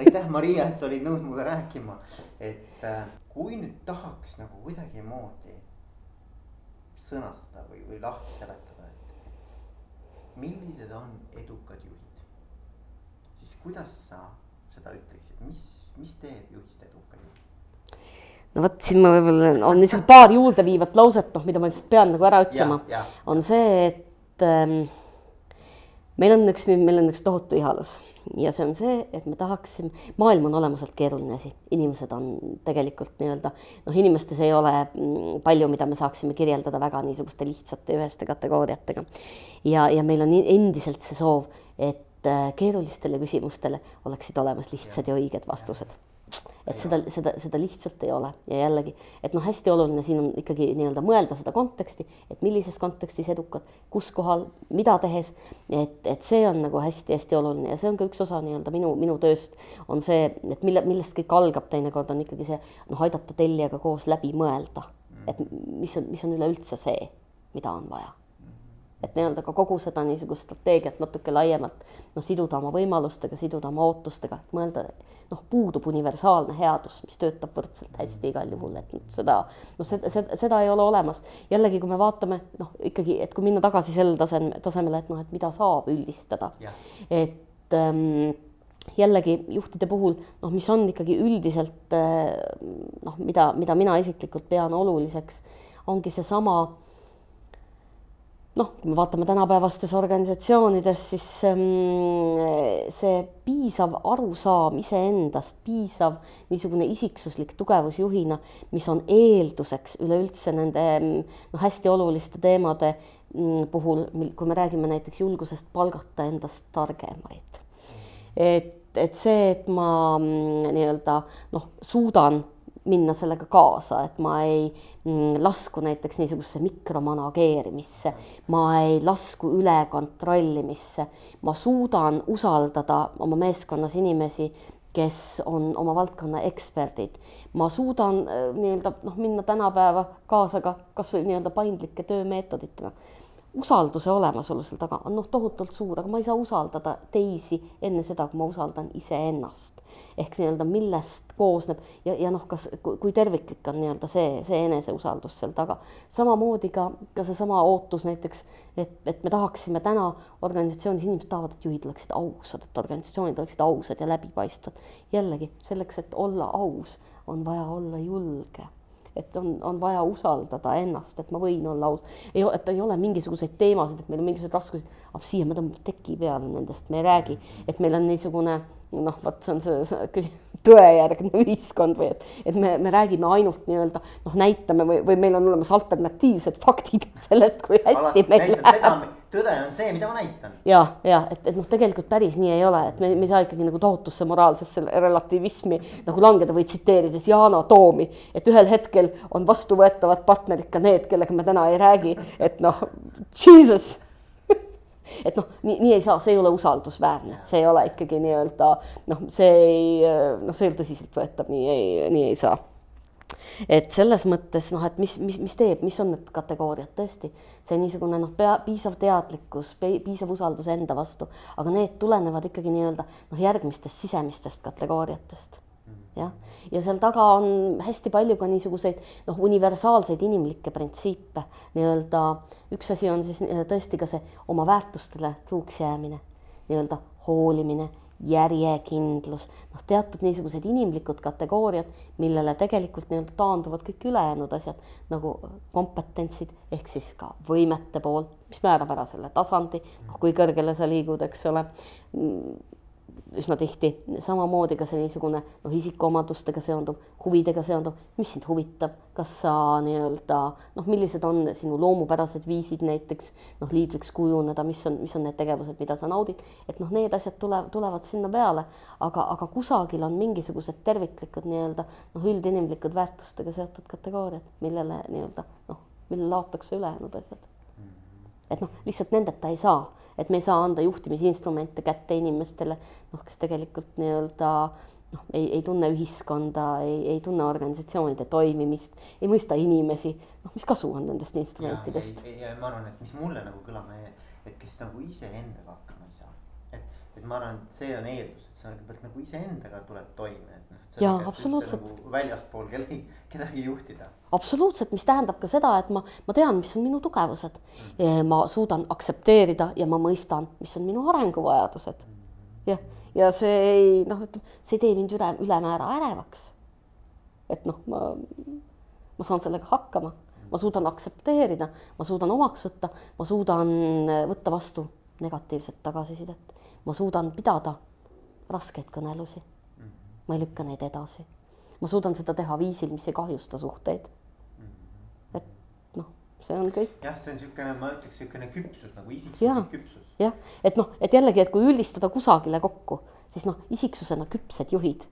aitäh, Maria, et sa olid nõus minuga rääkima, et äh, kui nüüd tahaks nagu kuidagimoodi sõnastada või, või lahti seletada, et millised on edukad juhid, siis kuidas sa seda ütleksid, mis, mis teeb juhist eduka juhi? no vot, siin ma võib-olla on niisugune paar juurdeviivat lauset, noh, mida ma lihtsalt pean nagu ära ütlema, on see, et ähm, meil on üks, meil on üks tohutu ihalus ja see on see, et me tahaksime, maailm on olemuselt keeruline asi, inimesed on tegelikult nii-öelda noh, inimestes ei ole mm, palju, mida me saaksime kirjeldada väga niisuguste lihtsate üheste kategooriatega. ja, ja meil on endiselt see soov, et äh, keerulistele küsimustele oleksid olemas lihtsad ja õiged vastused et seda, seda, seda lihtsalt ei ole. Ja jällegi, et noh, hästi oluline siin on ikkagi nii-öelda mõelda seda konteksti, et millises kontekstis edukad, kus kohal, mida tehes, et, et see on nagu hästi-hästi oluline. Ja see on ka üks osa nii-öelda minu, minu tööst. On see, et mille, millest kõik algab teinekord on ikkagi see noh, aidata tellijaga koos läbi mõelda, et mis on, mis on üleüldse see, mida on vaja et nii-öelda ka kogu seda niisugust strateegiat natuke laiemalt noh, siduda oma võimalustega, siduda oma ootustega, et mõelda, noh, puudub universaalne headus, mis töötab võrdselt hästi igal juhul, et seda, noh, seda, seda, seda ei ole olemas. jällegi, kui me vaatame noh, ikkagi, et kui minna tagasi sellele taseme, tasemele, et noh, et mida saab üldistada, et ähm, jällegi juhtide puhul noh, mis on ikkagi üldiselt äh, noh, mida, mida mina isiklikult pean oluliseks, ongi seesama noh, kui me vaatame tänapäevastes organisatsioonides, siis ähm, see piisav arusaam iseendast, piisav niisugune isiksuslik tugevus juhina, mis on eelduseks üleüldse nende noh, hästi oluliste teemade mm, puhul, kui me räägime näiteks julgusest palgata endast targemaid. et, et see, et ma mm, nii-öelda noh, suudan minna sellega kaasa, et ma ei mm, lasku näiteks niisugusesse mikromanageerimisse, ma ei lasku üle kontrollimisse, ma suudan usaldada oma meeskonnas inimesi, kes on oma valdkonna eksperdid. ma suudan äh, nii-öelda noh, minna tänapäeva kaasa ka kasvõi nii-öelda paindlike töömeetoditega usalduse olemasolu seal taga on noh, tohutult suur, aga ma ei saa usaldada teisi enne seda, kui ma usaldan iseennast. ehk nii-öelda millest koosneb ja, ja noh, kas, kui terviklik on nii-öelda see, see eneseusaldus seal taga. samamoodi ka, ka seesama ootus näiteks, et, et me tahaksime täna organisatsioonis, inimesed tahavad, et juhid oleksid ausad, et organisatsioonid oleksid ausad ja läbipaistvad. jällegi selleks, et olla aus, on vaja olla julge et on, on vaja usaldada ennast, et ma võin olla aus. ei, et ei ole mingisuguseid teemasid, et meil on mingisugused raskused, aga siia me tõmbame teki peale nendest, me ei räägi, et meil on niisugune noh, vot see on see, see tõejärgne ühiskond või et, et me, me räägime ainult nii-öelda noh, näitame või, või meil on olemas alternatiivsed faktid sellest, kui hästi Alati meil läheb. Tõde on see, mida ma näitan. ja, ja et, et noh, tegelikult päris nii ei ole, et me, me ei saa ikkagi nagu tohutusse moraalsesse relativismi nagu langeda või tsiteerides Yana Toomi, et ühel hetkel on vastuvõetavad partnerid ka need, kellega me täna ei räägi, et noh, jesus et noh, nii, nii ei saa, see ei ole usaldusväärne, see ei ole ikkagi nii-öelda noh, see ei noh, see ei ole tõsiseltvõetav, nii ei, nii ei saa. Et selles mõttes noh, et mis, mis, mis teeb, mis on need kategooriad? Tõesti, see niisugune noh, pea, piisav teadlikkus, piisav usaldus enda vastu, aga need tulenevad ikkagi nii-öelda noh, järgmistest sisemistest kategooriatest. Jah, ja seal taga on hästi palju ka niisuguseid noh, universaalseid inimlikke printsiipe. Nii-öelda. üks asi on siis tõesti ka see oma väärtustele truuks jäämine, nii-öelda hoolimine, järjekindlus, noh, teatud niisugused inimlikud kategooriad, millele tegelikult nii-öelda taanduvad kõik ülejäänud asjad nagu kompetentsid ehk siis ka võimete pool, mis määrab ära selle tasandi, noh, kui kõrgele sa liigud, eks ole üsna tihti, samamoodi ka see niisugune noh, isikuomadustega seonduv, huvidega seonduv, mis sind huvitab, kas sa nii-öelda noh, millised on sinu loomupärased viisid näiteks noh, liidriks kujuneda, mis on, mis on need tegevused, mida sa naudid, et noh, need asjad tulevad, tulevad sinna peale, aga, aga kusagil on mingisugused terviklikud nii-öelda noh, üldinimlikud väärtustega seotud kategooriad, millele nii-öelda noh, millele laotakse ülejäänud asjad. et noh, lihtsalt nendeta ei saa et me ei saa anda juhtimisinstrumente kätte inimestele, noh, kes tegelikult nii-öelda noh, ei, ei tunne ühiskonda, ei, ei tunne organisatsioonide toimimist, ei mõista inimesi, noh, mis kasu on nendest instrumentidest? ja ma arvan, et mis mulle nagu kõlama jäi, et kes nagu iseendaga saa, et ma arvan, et see on eeldus, et sa kõigepealt nagu iseendaga tuleb toime, et noh. Jaa, absoluutselt. Nagu väljaspool kellegi, kedagi juhtida. absoluutselt, mis tähendab ka seda, et ma, ma tean, mis on minu tugevused mm.. ma suudan aktsepteerida ja ma mõistan, mis on minu arenguvajadused. jah, ja see ei noh, ütleme, see ei tee mind üle, ülemäära ärevaks. et noh, ma, ma saan sellega hakkama, ma suudan aktsepteerida, ma suudan omaks võtta, ma suudan võtta vastu negatiivset tagasisidet ma suudan pidada raskeid kõnelusi. ma ei lükka neid edasi. ma suudan seda teha viisil, mis ei kahjusta suhteid. et noh, see on kõik. jah, see on niisugune, ma ütleks niisugune küpsus nagu isiksuslik küpsus. jah, et noh, et jällegi, et kui üldistada kusagile kokku, siis noh, isiksusena küpsed juhid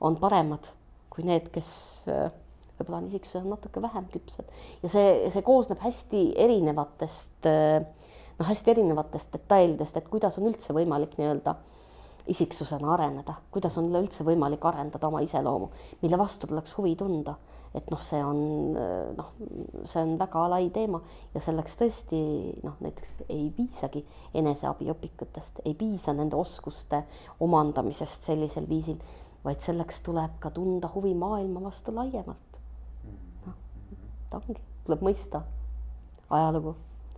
on paremad kui need, kes äh, võib-olla on isiksusena natuke vähem küpsed ja see, see koosneb hästi erinevatest äh, noh, hästi erinevatest detailidest, et kuidas on üldse võimalik nii-öelda isiksusena areneda, kuidas on üleüldse võimalik arendada oma iseloomu, mille vastu tuleks huvi tunda. et noh, see on noh, see on väga lai teema ja selleks tõesti noh, näiteks ei piisagi eneseabiõpikutest, ei piisa nende oskuste omandamisest sellisel viisil, vaid selleks tuleb ka tunda huvi maailma vastu laiemalt. noh, ta ongi, tuleb mõista ajalugu,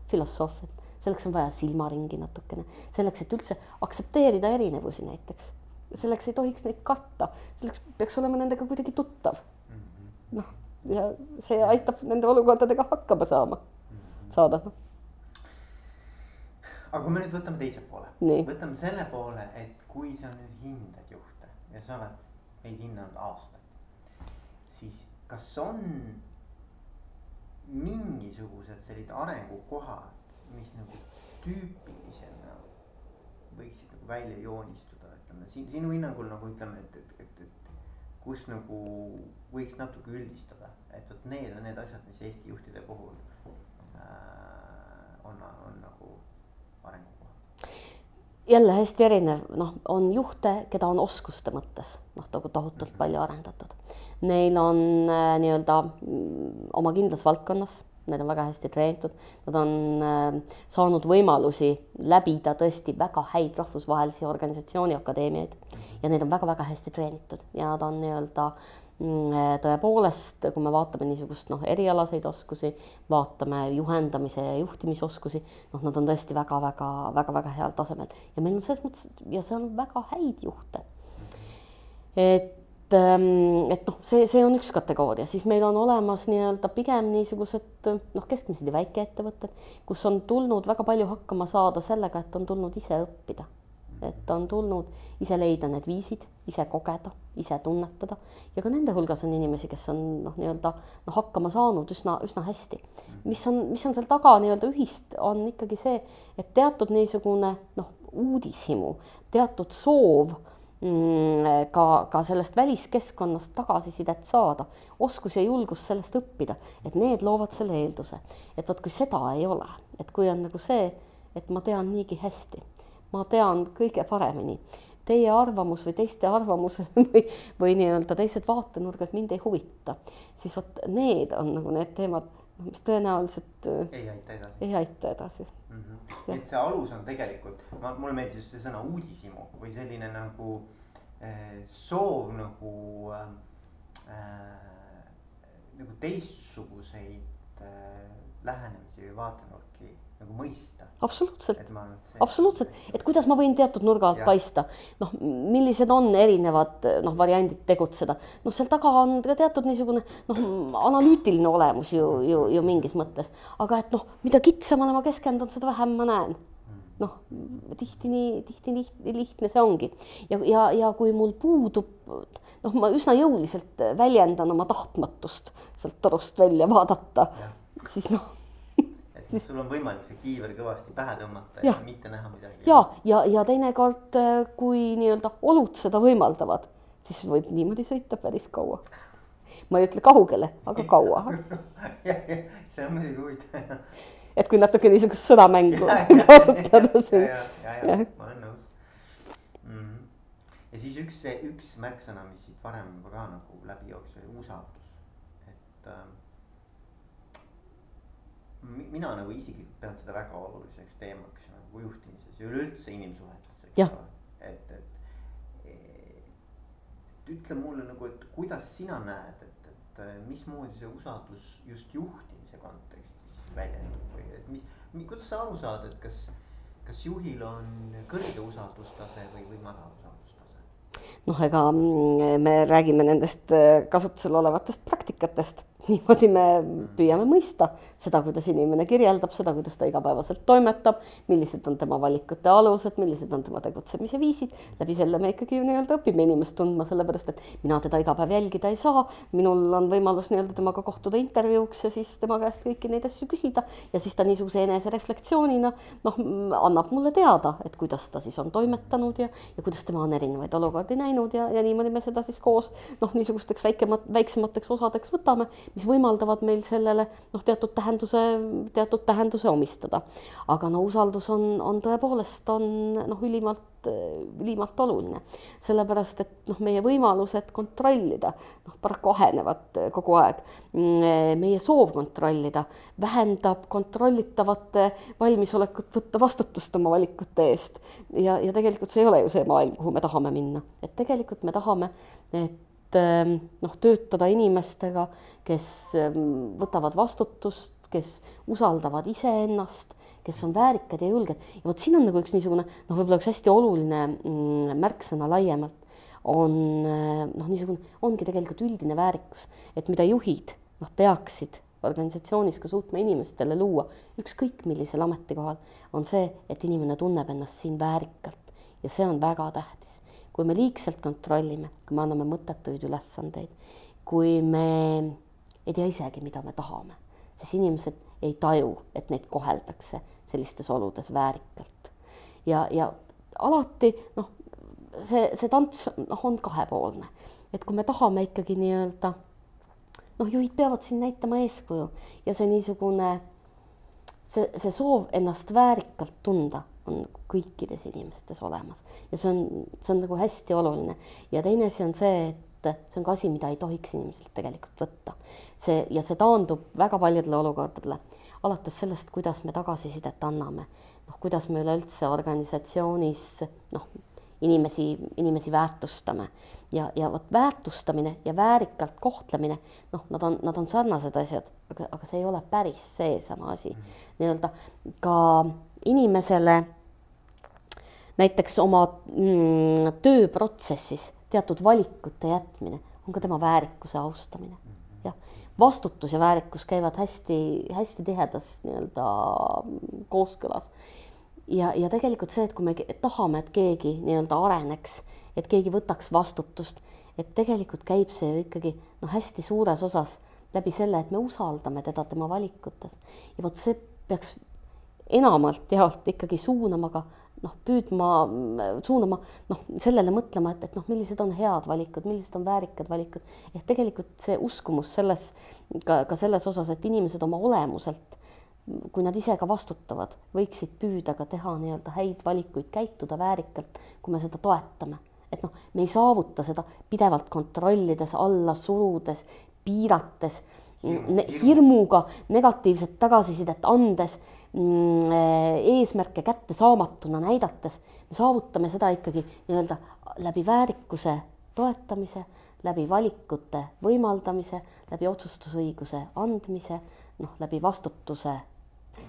filosoofiat selleks on vaja silmaringi natukene, selleks, et üldse aktsepteerida erinevusi näiteks. selleks ei tohiks neid katta, selleks peaks olema nendega kuidagi tuttav. noh, ja see aitab nende olukordadega hakkama saama, saada noh. aga kui me nüüd võtame teise poole, võtame selle poole, et kui sa nüüd hindad juhte ja sa oled neid hinnanud aastaid, siis kas on mingisugused sellised arengukohad, mis nagu tüüpilisena võiksid nagu välja joonistuda, ütleme siin sinu hinnangul nagu ütleme, et, et, et, et kus nagu võiks natuke üldistada, et vot need on need asjad, mis Eesti juhtide puhul äh, on, on nagu arengukohad jälle hästi erinev, noh, on juhte, keda on oskuste mõttes noh, nagu tohutult mm -hmm. palju arendatud. Neil on äh, nii-öelda mm, oma kindlas valdkonnas need on väga hästi treenitud, nad on äh, saanud võimalusi läbida tõesti väga häid rahvusvahelisi organisatsiooni akadeemiaid ja need on väga-väga hästi treenitud. Ja nad on nii-öelda mm, äh, tõepoolest, kui me vaatame niisugust noh, erialaseid oskusi, vaatame juhendamise ja juhtimisoskusi, noh, nad on tõesti väga-väga-väga-väga heal tasemel. Ja meil on selles mõttes ja see on väga häid juhte. et et noh, see, see on üks kategooria, siis meil on olemas nii-öelda pigem niisugused noh, keskmised ja väikeettevõtted, kus on tulnud väga palju hakkama saada sellega, et on tulnud ise õppida. et on tulnud ise leida need viisid, ise kogeda, ise tunnetada ja ka nende hulgas on inimesi, kes on noh, nii-öelda noh, hakkama saanud üsna, üsna hästi. mis on, mis on seal taga nii-öelda ühist, on ikkagi see, et teatud niisugune noh, uudishimu, teatud soov ka, ka sellest väliskeskkonnast tagasisidet saada, oskus ja julgus sellest õppida, et need loovad selle eelduse, et vot kui seda ei ole, et kui on nagu see, et ma tean niigi hästi, ma tean kõige paremini, teie arvamus või teiste arvamused või, või nii-öelda teised vaatenurgad mind ei huvita, siis vot need on nagu need teemad, mis tõenäoliselt ei aita edasi. ei aita edasi mm. -hmm. et see alus on tegelikult, ma, mulle meeldis just see sõna uudishimu või selline nagu äh, soov nagu äh, äh, nagu teistsuguseid äh, lähenemisi või vaatenurki nagu mõista. absoluutselt, absoluutselt, et kuidas ma võin teatud nurga alt ja. paista, noh, millised on erinevad noh, variandid tegutseda, noh, seal taga on ka teatud niisugune noh, analüütiline olemus ju, ju, ju mingis mõttes, aga et noh, mida kitsamale ma keskendun, seda vähem ma näen. Mm. noh, tihti nii, tihti lihtne, lihtne see ongi. Ja, ja, ja kui mul puudub, noh, ma üsna jõuliselt väljendan oma tahtmatust sealt torust välja vaadata, siis noh siis sul on võimalik see kiiver kõvasti pähe tõmmata ja, ja mitte näha midagi. ja, ja, ja teinekord, äh, kui nii-öelda olud seda võimaldavad, siis võib niimoodi sõita päris kaua. ma ei ütle kaugele, aga kaua see on muidugi huvitav. et kui natuke niisugust sõnamängu kasutada siin. ja, ja, ja, ja, ma olen nõus mm. -hmm. ja siis üks, üks märksõna, mis siit varem juba ka nagu läbi jooksis, oli usaldus, et äh, mina nagu isiklikult pean seda väga oluliseks teemaks nagu juhtimises ja üleüldse inimsuhetes, eks ole. et, et, et ütle mulle nagu, et kuidas sina näed, et, et mismoodi see usaldus just juhtimise kontekstis väljendub või et mis, kuidas sa aru saad, et kas, kas juhil on kõrge usaldustase või, või madal usaldustase? noh, ega mm, me räägime nendest äh, kasutusel olevatest praktikatest niimoodi me püüame mõista seda, kuidas inimene kirjeldab seda, kuidas ta igapäevaselt toimetab, millised on tema valikute alused, millised on tema tegutsemise viisid. läbi selle me ikkagi nii-öelda õpime inimest tundma, sellepärast et mina teda iga päev jälgida ei saa. minul on võimalus nii-öelda temaga kohtuda intervjuuks ja siis tema käest kõiki neid asju küsida ja siis ta niisuguse enesereflektsioonina noh, annab mulle teada, et kuidas ta siis on toimetanud ja, ja kuidas tema on erinevaid olukordi näinud ja, ja niimoodi me seda siis koos noh, niisugusteks väikemat, väiksemateks osadeks võtame mis võimaldavad meil sellele noh, teatud tähenduse, teatud tähenduse omistada. aga no usaldus on, on tõepoolest on noh, ülimalt ülimalt oluline, sellepärast et noh, meie võimalused kontrollida noh, paraku ahenevad kogu aeg. meie soov kontrollida vähendab kontrollitavate valmisolekut võtta vastutust oma valikute eest ja, ja tegelikult see ei ole ju see maailm, kuhu me tahame minna, et tegelikult me tahame, et Ähm, noh, töötada inimestega, kes ähm, võtavad vastutust, kes usaldavad iseennast, kes on väärikad ja julged. Ja vot siin on nagu üks niisugune noh, võib-olla üks hästi oluline mm, märksõna laiemalt on äh, noh, niisugune ongi tegelikult üldine väärikus, et mida juhid noh, peaksid organisatsioonis ka suutma inimestele luua, ükskõik millisel ametikohal, on see, et inimene tunneb ennast siin väärikalt. Ja see on väga tähtis kui me liigselt kontrollime, kui me anname mõttetuid ülesandeid, kui me ei tea isegi, mida me tahame, siis inimesed ei taju, et neid koheldakse sellistes oludes väärikalt. ja, ja alati noh, see, see tants noh, on kahepoolne, et kui me tahame ikkagi nii-öelda noh, juhid peavad siin näitama eeskuju ja see niisugune see, see soov ennast väärikalt tunda on kõikides inimestes olemas ja see on, see on nagu hästi oluline. ja teine asi on see, et see on ka asi, mida ei tohiks inimeselt tegelikult võtta. see ja see taandub väga paljudele olukordadele, alates sellest, kuidas me tagasisidet anname, noh, kuidas me üleüldse organisatsioonis noh, inimesi, inimesi väärtustame ja, ja vot väärtustamine ja väärikalt kohtlemine, noh, nad on, nad on sarnased asjad, aga, aga see ei ole päris seesama asi mm -hmm. nii-öelda ka inimesele näiteks oma mm, tööprotsessis teatud valikute jätmine on ka tema väärikuse austamine. jah, vastutus ja väärikus käivad hästi-hästi tihedas nii-öelda kooskõlas. ja, ja tegelikult see, et kui me tahame, et keegi nii-öelda areneks, et keegi võtaks vastutust, et tegelikult käib see ju ikkagi noh, hästi suures osas läbi selle, et me usaldame teda tema valikutes ja vot see peaks enamalt jaolt ikkagi suunama ka noh, püüdma, suunama noh, sellele mõtlema, et, et noh, millised on head valikud, millised on väärikad valikud. ehk tegelikult see uskumus selles ka, ka selles osas, et inimesed oma olemuselt, kui nad ise ka vastutavad, võiksid püüda ka teha nii-öelda häid valikuid, käituda väärikalt, kui me seda toetame. et noh, me ei saavuta seda pidevalt kontrollides, alla surudes, piirates, hirmuga negatiivset tagasisidet andes eesmärke kättesaamatuna näidates, me saavutame seda ikkagi nii-öelda läbi väärikuse toetamise, läbi valikute võimaldamise, läbi otsustusõiguse andmise, noh, läbi vastutuse.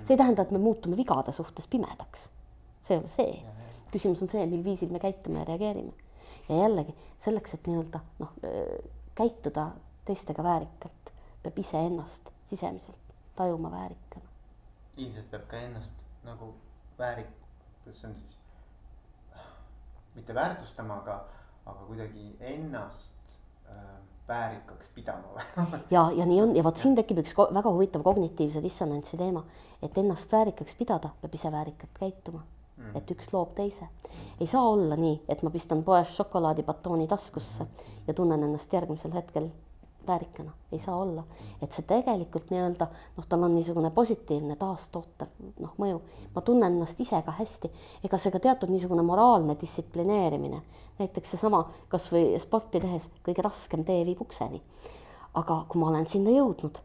see ei tähenda, et me muutume vigade suhtes pimedaks. see ei ole see. küsimus on see, mil viisil me käitume ja reageerime. ja jällegi selleks, et nii-öelda noh, käituda teistega väärikalt, peab iseennast sisemiselt tajuma väärikana ilmselt peab ka ennast nagu väärik-, kuidas see on siis, mitte väärtustama, aga, aga kuidagi ennast äh, väärikaks pidama ja, ja nii on. Ja vot siin tekib üks väga huvitav kognitiivse dissonantsi teema, et ennast väärikaks pidada, peab ise väärikalt käituma. Mm.. et üks loob teise. ei saa olla nii, et ma pistan poes šokolaadibatooni taskusse mm. -hmm. ja tunnen ennast järgmisel hetkel väärikana, ei saa olla. et see tegelikult nii-öelda noh, tal on niisugune positiivne taastootav noh, mõju. ma tunnen ennast ise ka hästi, ega see ka teatud niisugune moraalne distsiplineerimine, näiteks seesama kasvõi sporti tehes kõige raskem tee viib ukseni. aga kui ma olen sinna jõudnud,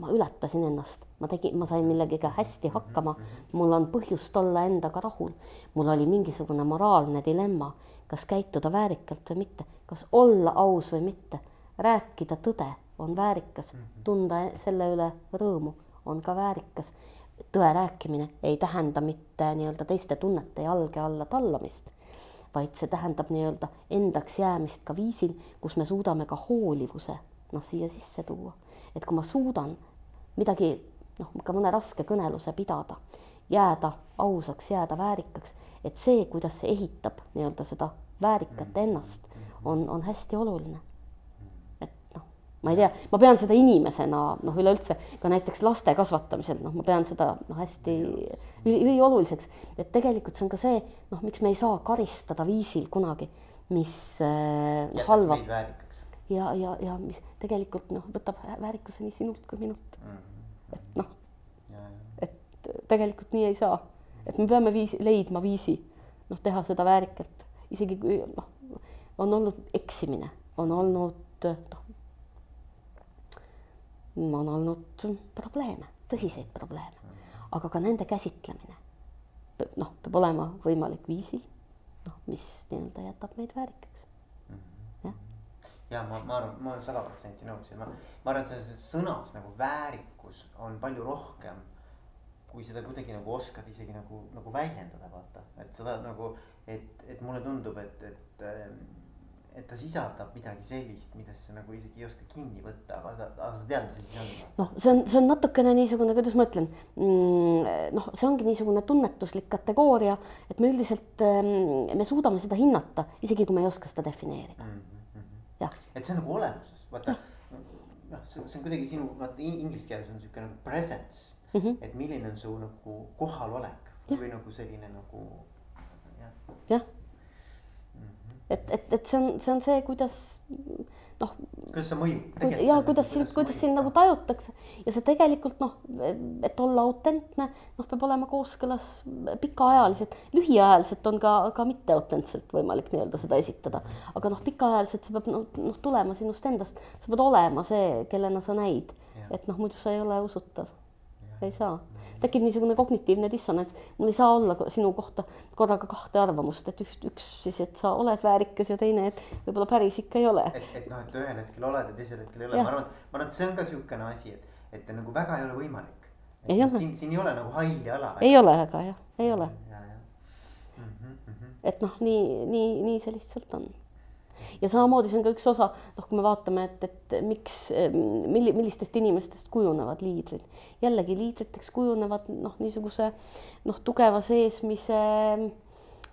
ma ületasin ennast, ma tegin, ma sain millegagi hästi hakkama, mul on põhjust olla endaga rahul, mul oli mingisugune moraalne dilemma, kas käituda väärikalt või mitte, kas olla aus või mitte, rääkida tõde on väärikas, tunda selle üle rõõmu on ka väärikas. tõe rääkimine ei tähenda mitte nii-öelda teiste tunnete jalge alla tallamist, vaid see tähendab nii-öelda endaks jäämist ka viisil, kus me suudame ka hoolivuse noh, siia sisse tuua. et kui ma suudan midagi noh, ka mõne raske kõneluse pidada, jääda ausaks, jääda väärikaks, et see, kuidas see ehitab nii-öelda seda väärikat ennast, on, on hästi oluline ma ei tea, ma pean seda inimesena noh, üleüldse ka näiteks laste kasvatamisel, noh, ma pean seda noh, hästi ülioluliseks, et tegelikult see on ka see noh, miks me ei saa karistada viisil kunagi, mis äh, halvab. ja, ja, ja mis tegelikult noh, võtab väärikuse nii sinult kui minult mm. -hmm. et noh, et tegelikult nii ei saa, et me peame viisi, leidma viisi noh, teha seda väärikalt, isegi kui noh, on olnud eksimine, on olnud noh on olnud probleeme, tõsiseid probleeme, aga ka nende käsitlemine. Noh, peab olema võimalik viisil, noh, mis nii-öelda jätab meid väärikaks, jah. ja ma, ma arvan, ma olen sada protsenti nõus ja ma, ma arvan, et selles sõnas nagu väärikus on palju rohkem kui seda kuidagi nagu oskad isegi nagu, nagu väljendada, vaata, et seda nagu, et, et mulle tundub, et, et et ta sisaldab midagi sellist, millest sa nagu isegi ei oska kinni võtta, aga ta, aga sa tead, mis see siis on. noh, see on, see on natukene niisugune, kuidas ma ütlen mm,, noh, see ongi niisugune tunnetuslik kategooria, et me üldiselt, ehm, me suudame seda hinnata, isegi kui me ei oska seda defineerida mm. -hmm. et see on nagu olemuses, vaata noh, see, on kuidagi sinu, vaata inglise keeles on sihuke nagu presence mm, -hmm. et milline on su nagu kohalolek ja. või nagu selline nagu jah. jah et, et, et see on, see on see, kuidas noh. kuidas see mõjub? ja kuidas sind, kuidas sind nagu tajutakse. Ja see tegelikult noh, et olla autentne, noh, peab olema kooskõlas pikaajaliselt, lühiajaliselt on ka, ka mitteautentselt võimalik nii-öelda seda esitada, aga noh, pikaajaliselt see peab noh, noh tulema sinust endast, sa pead olema see, kellena sa näid, et noh, muidu sa ei ole usutav, ei saa tekib niisugune kognitiivne dissonants, mul ei saa olla sinu kohta korraga kahte arvamust, et üht, üks siis, et sa oled väärikas ja teine, et võib-olla päris ikka ei ole. et, et noh, et ühel hetkel oled ja teisel hetkel ei ole, ma arvan, ma arvan, et see on ka niisugune asi, et, et nagu väga ei ole võimalik. No, siin, siin ei ole nagu halli ala. ei ole väga jah, ei ole. Mm -hmm. et noh, nii, nii, nii see lihtsalt on ja samamoodi see on ka üks osa, noh, kui me vaatame, et, et miks, milli-, millistest inimestest kujunevad liidrid. jällegi liidriteks kujunevad noh, niisuguse noh, tugeva seesmise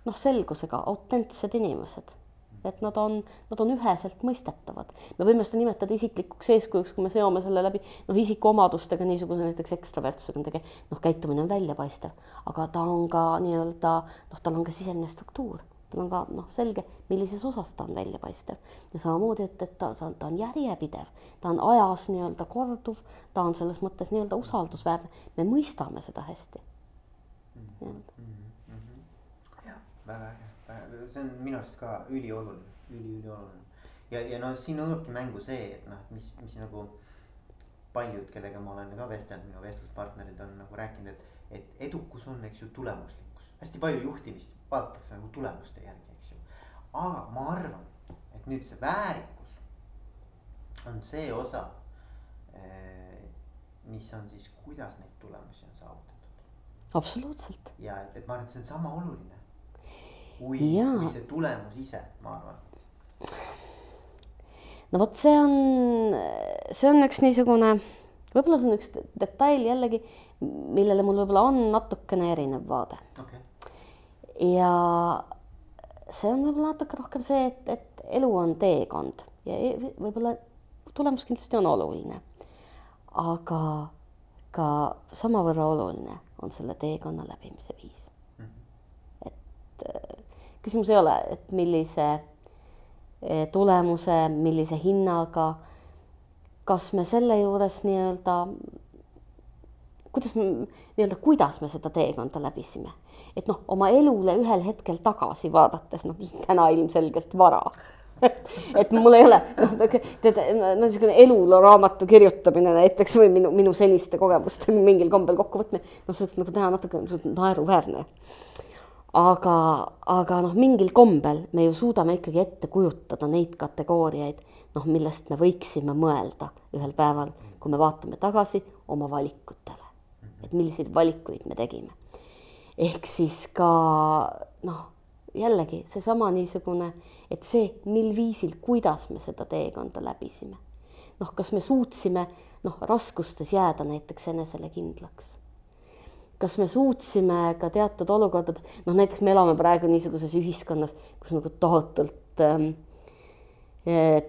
noh, selgusega autentsed inimesed et nad on, nad on üheselt mõistetavad. me võime seda nimetada isiklikuks eeskujuks, kui me seome selle läbi noh, isikuomadustega niisuguse näiteks ekstravertsusega, tege-, noh, käitumine on väljapaistev, aga ta on ka nii-öelda noh, tal on ka sisemine struktuur tal on ka noh, selge, millises osas ta on väljapaistev. Ja samamoodi, et, et ta, ta on järjepidev, ta on ajas nii-öelda korduv, ta on selles mõttes nii-öelda usaldusväärne, me mõistame seda hästi. Mm. -hmm. Mm -hmm. jah, väga äge, see on minu arust ka ülioluline, üliülioluline ja, ja no siin tulebki mängu see, et noh, mis, mis nagu paljud, kellega ma olen ka vestelnud, minu vestluspartnerid on nagu rääkinud, et, et edukus on, eks ju, tulemuslik hästi palju juhtimist vaadatakse nagu tulemuste järgi, eks ju. aga ma arvan, et nüüd see väärikus on see osa, eh, mis on siis, kuidas neid tulemusi on saavutatud. absoluutselt. ja et, et ma arvan, et see on sama oluline kui, kui see tulemus ise, ma arvan no vot, see on, see on üks niisugune, võib-olla see on üks detail jällegi, millele mul võib-olla on natukene erinev vaade okay ja see on võib-olla natuke rohkem see, et, et elu on teekond ja e, võib-olla tulemus kindlasti on oluline. aga ka samavõrra oluline on selle teekonna läbimise viis. Mhm. et äh, küsimus ei ole, et millise äh, tulemuse, millise hinnaga, kas me selle juures nii-öelda kuidas nii-öelda, kuidas me seda teekonda läbisime. Et noh, oma elule ühel hetkel tagasi vaadates, noh täna ilmselgelt vara, et mul ei ole, noh, tead, no niisugune eluloo raamatu kirjutamine näiteks või minu, minu seniste kogemuste mingil kombel kokkuvõtmine, noh, see oleks nagu teha natuke naeruväärne. aga, aga noh, mingil kombel me ju suudame ikkagi ette kujutada neid kategooriaid, noh, millest me võiksime mõelda ühel päeval, kui me vaatame tagasi oma valikutele, et milliseid valikuid me tegime. Ehk siis ka noh jällegi seesama niisugune, et see, mil viisil, kuidas me seda teekonda läbisime. noh, kas me suutsime noh, raskustes jääda näiteks enesele kindlaks. kas me suutsime ka teatud olukordades, noh näiteks me elame praegu niisuguses ühiskonnas, kus nagu tohutult ähm,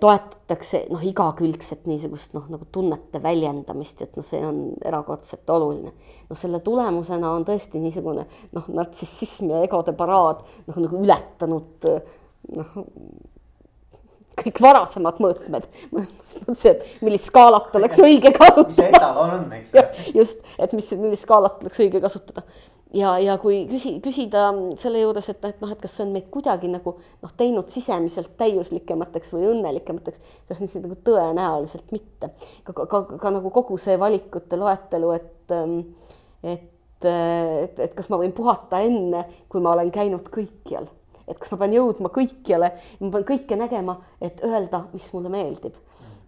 toetatakse noh, igakülgset niisugust noh, nagu tunnete väljendamist, et noh, see on erakordselt oluline. no selle tulemusena on tõesti niisugune noh, nartsissism ja egode paraad noh, nagu ületanud noh, kõik varasemad mõõtmed. mõnes mõttes, et millist skaalat oleks õige kasutada. mis etalon on, eks ju. just, et mis, millist skaalat oleks õige kasutada ja, ja kui küsi, küsida selle juures, et, et noh, et kas see on meid kuidagi nagu noh, teinud sisemiselt täiuslikemateks või õnnelikemateks, siis lihtsalt nagu tõenäoliselt mitte. ka, ka, ka, ka nagu kogu see valikute loetelu, et, ähm, et, et, et kas ma võin puhata enne, kui ma olen käinud kõikjal, et kas ma pean jõudma kõikjale, ma pean kõike nägema, et öelda, mis mulle meeldib.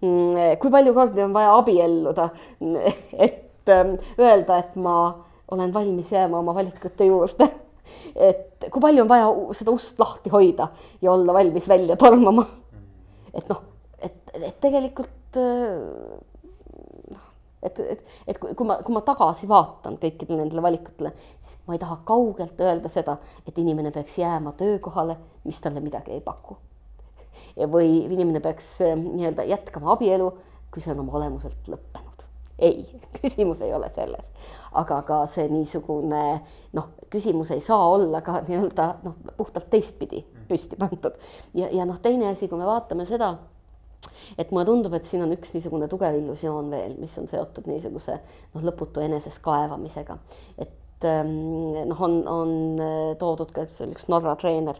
Mm, kui palju kordi on vaja abielluda, et ähm, öelda, et ma olen valmis jääma oma valikute juurde. et kui palju on vaja seda ust lahti hoida ja olla valmis välja tormama. et noh, et, et tegelikult noh, et, et, et kui, ma, kui ma tagasi vaatan kõikidele nendele valikutele, siis ma ei taha kaugelt öelda seda, et inimene peaks jääma töökohale, mis talle midagi ei paku. või inimene peaks nii-öelda jätkama abielu, kui see on oma olemuselt lõppenud ei, küsimus ei ole selles, aga ka see niisugune noh, küsimus ei saa olla ka nii-öelda noh, puhtalt teistpidi püsti pandud. Ja, ja noh, teine asi, kui me vaatame seda, et mulle tundub, et siin on üks niisugune tugev illusioon veel, mis on seotud niisuguse noh, lõputu eneses kaevamisega, et noh, on, on äh, toodud ka üks Norra treener,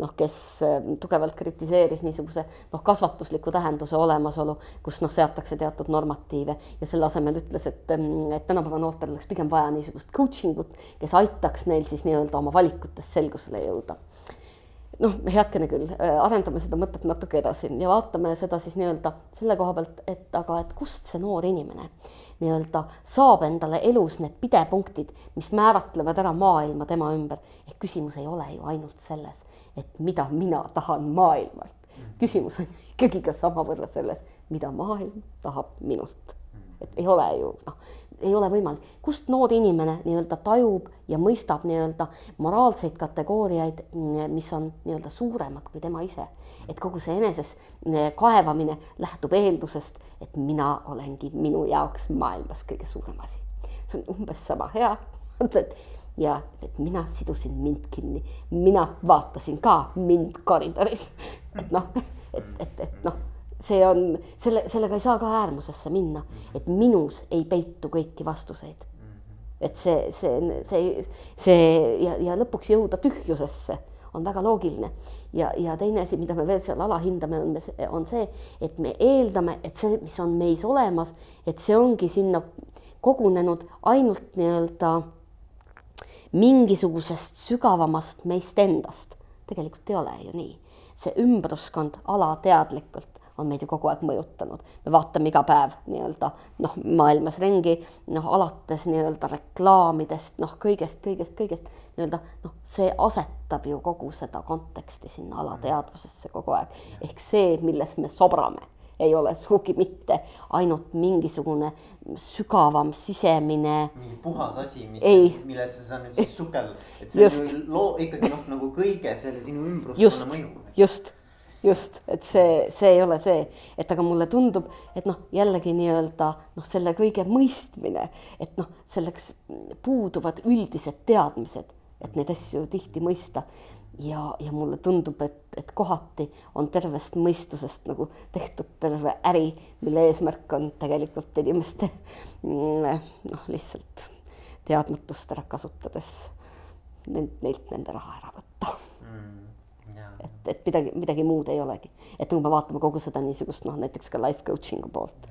noh, kes ähm, tugevalt kritiseeris niisuguse noh, kasvatusliku tähenduse olemasolu, kus noh, seatakse teatud normatiive. Ja selle asemel ütles, et, ähm, et tänapäeva noortel oleks pigem vaja niisugust coaching ut, kes aitaks neil siis nii-öelda oma valikutes selgusele jõuda. Noh, heakene küll, äh, arendame seda mõtet natuke edasi ja vaatame seda siis nii-öelda selle koha pealt, et aga, et kust see noor inimene nii-öelda saab endale elus need pidepunktid, mis määratlevad ära maailma tema ümber. ehk küsimus ei ole ju ainult selles, et mida mina tahan maailmalt. küsimus on ikkagi ka samavõrra selles, mida maailm tahab minult. et ei ole ju noh, ei ole võimalik, kust noor inimene nii-öelda tajub ja mõistab nii-öelda moraalseid kategooriaid, mis on nii-öelda suuremad kui tema ise. et kogu see eneses kaevamine lähtub eeldusest, et mina olengi minu jaoks maailmas kõige suurem asi. see on umbes sama hea, et ja et mina sidusin mind kinni, mina vaatasin ka mind koridoris, et noh, et, et, et noh, see on selle, sellega ei saa ka äärmusesse minna, et minus ei peitu kõiki vastuseid. et see, see, see, see ja, ja lõpuks jõuda tühjusesse on väga loogiline ja, ja teine asi, mida me veel seal alahindame, on, on see, et me eeldame, et see, mis on meis olemas, et see ongi sinna kogunenud ainult nii-öelda mingisugusest sügavamast meist endast. tegelikult ei ole ju nii. see ümbruskond alateadlikult on meid ju kogu aeg mõjutanud. me vaatame iga päev nii-öelda noh, maailmas ringi, noh alates nii-öelda reklaamidest, noh kõigest, kõigest, kõigest nii-öelda noh, see asetab ju kogu seda konteksti sinna alateadvusesse kogu aeg. ehk see, milles me sobrame, ei ole sugugi mitte ainult mingisugune sügavam sisemine. mingi puhas asi, mis, millesse sa nüüd siis sukel, et see just. on ju loo ikkagi noh, nagu kõige selle sinu ümbruskonna mõju. just just, et see, see ei ole see, et aga mulle tundub, et noh, jällegi nii-öelda noh, selle kõige mõistmine, et noh, selleks puuduvad üldised teadmised, et neid asju tihti mõista. ja, ja mulle tundub, et, et kohati on tervest mõistusest nagu tehtud terve äri, mille eesmärk on tegelikult inimeste noh, lihtsalt teadmatust ära kasutades neilt nende raha ära võtta mm et, et midagi, midagi muud ei olegi. et kui me vaatame kogu seda niisugust noh, näiteks ka life coaching'u poolt,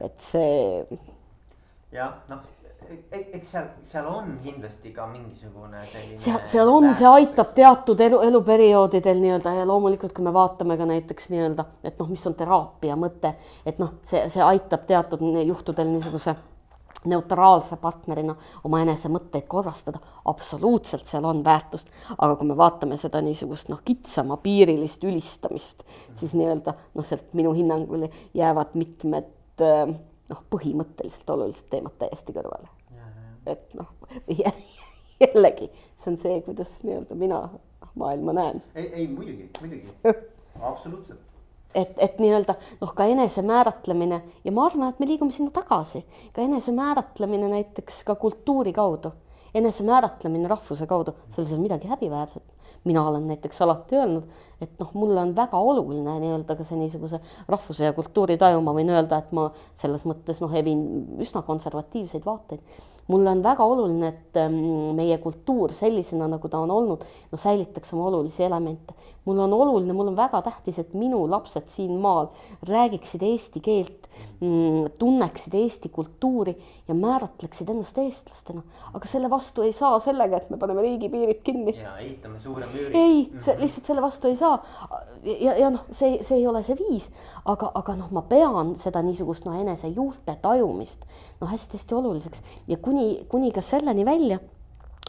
et see ja jah, noh, eks seal, seal on kindlasti ka mingisugune selline. seal, seal on, see aitab teatud elu, eluperioodidel nii-öelda ja loomulikult, kui me vaatame ka näiteks nii-öelda, et noh, mis on teraapia mõte, et noh, see, see aitab teatud juhtudel niisuguse neutraalse partnerina oma enese mõtteid korrastada, absoluutselt seal on väärtust, aga kui me vaatame seda niisugust noh, kitsamapiirilist ülistamist, siis nii-öelda noh, sealt minu hinnangul jäävad mitmed äh, noh, põhimõtteliselt olulised teemad täiesti kõrvale. Et noh, jällegi see on see, kuidas nii-öelda mina maailma näen, ei, ei muidugi, muidugi, absoluutselt. et, et nii-öelda noh, ka enesemääratlemine ja ma arvan, et me liigume sinna tagasi, ka enesemääratlemine näiteks ka kultuuri kaudu, enesemääratlemine rahvuse kaudu, selles ei ole midagi häbiväärset. mina olen näiteks alati öelnud, et noh, mulle on väga oluline nii-öelda ka see niisuguse rahvuse ja kultuuri taju, ma võin öelda, et ma selles mõttes noh, evin üsna konservatiivseid vaateid mulle on väga oluline, et ähm, meie kultuur sellisena, nagu ta on olnud, no säilitaks oma olulisi elemente. mul on oluline, mul on väga tähtis, et minu lapsed siin maal räägiksid eesti keelt, tunneksid Eesti kultuuri ja määratleksid ennast eestlastena. aga selle vastu ei saa sellega, et me paneme riigipiirid kinni. ja ehitame suure müüri. ei, see lihtsalt selle vastu ei saa. ja, ja noh, see, see ei ole see viis, aga, aga noh, ma pean seda niisugust noh, enese juurte tajumist noh, hästi-hästi oluliseks. Ja kuni, kuni ka selleni välja,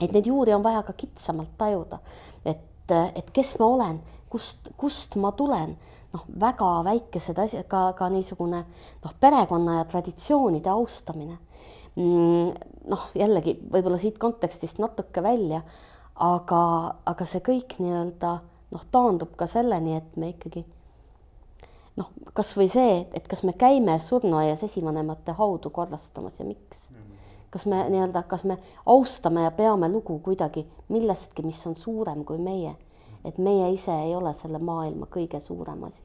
et neid juuri on vaja ka kitsamalt tajuda, et, et kes ma olen, kust, kust ma tulen. Noh, väga väikesed asjad, ka, ka niisugune noh, perekonna ja traditsioonide austamine. Mm,. noh, jällegi võib-olla siit kontekstist natuke välja, aga, aga see kõik nii-öelda noh, taandub ka selleni, et me ikkagi noh, kasvõi see, et kas me käime surnuaias esivanemate haudu korrastamas ja miks. kas me nii-öelda, kas me austame ja peame lugu kuidagi millestki, mis on suurem kui meie, et meie ise ei ole selle maailma kõige suurem asi.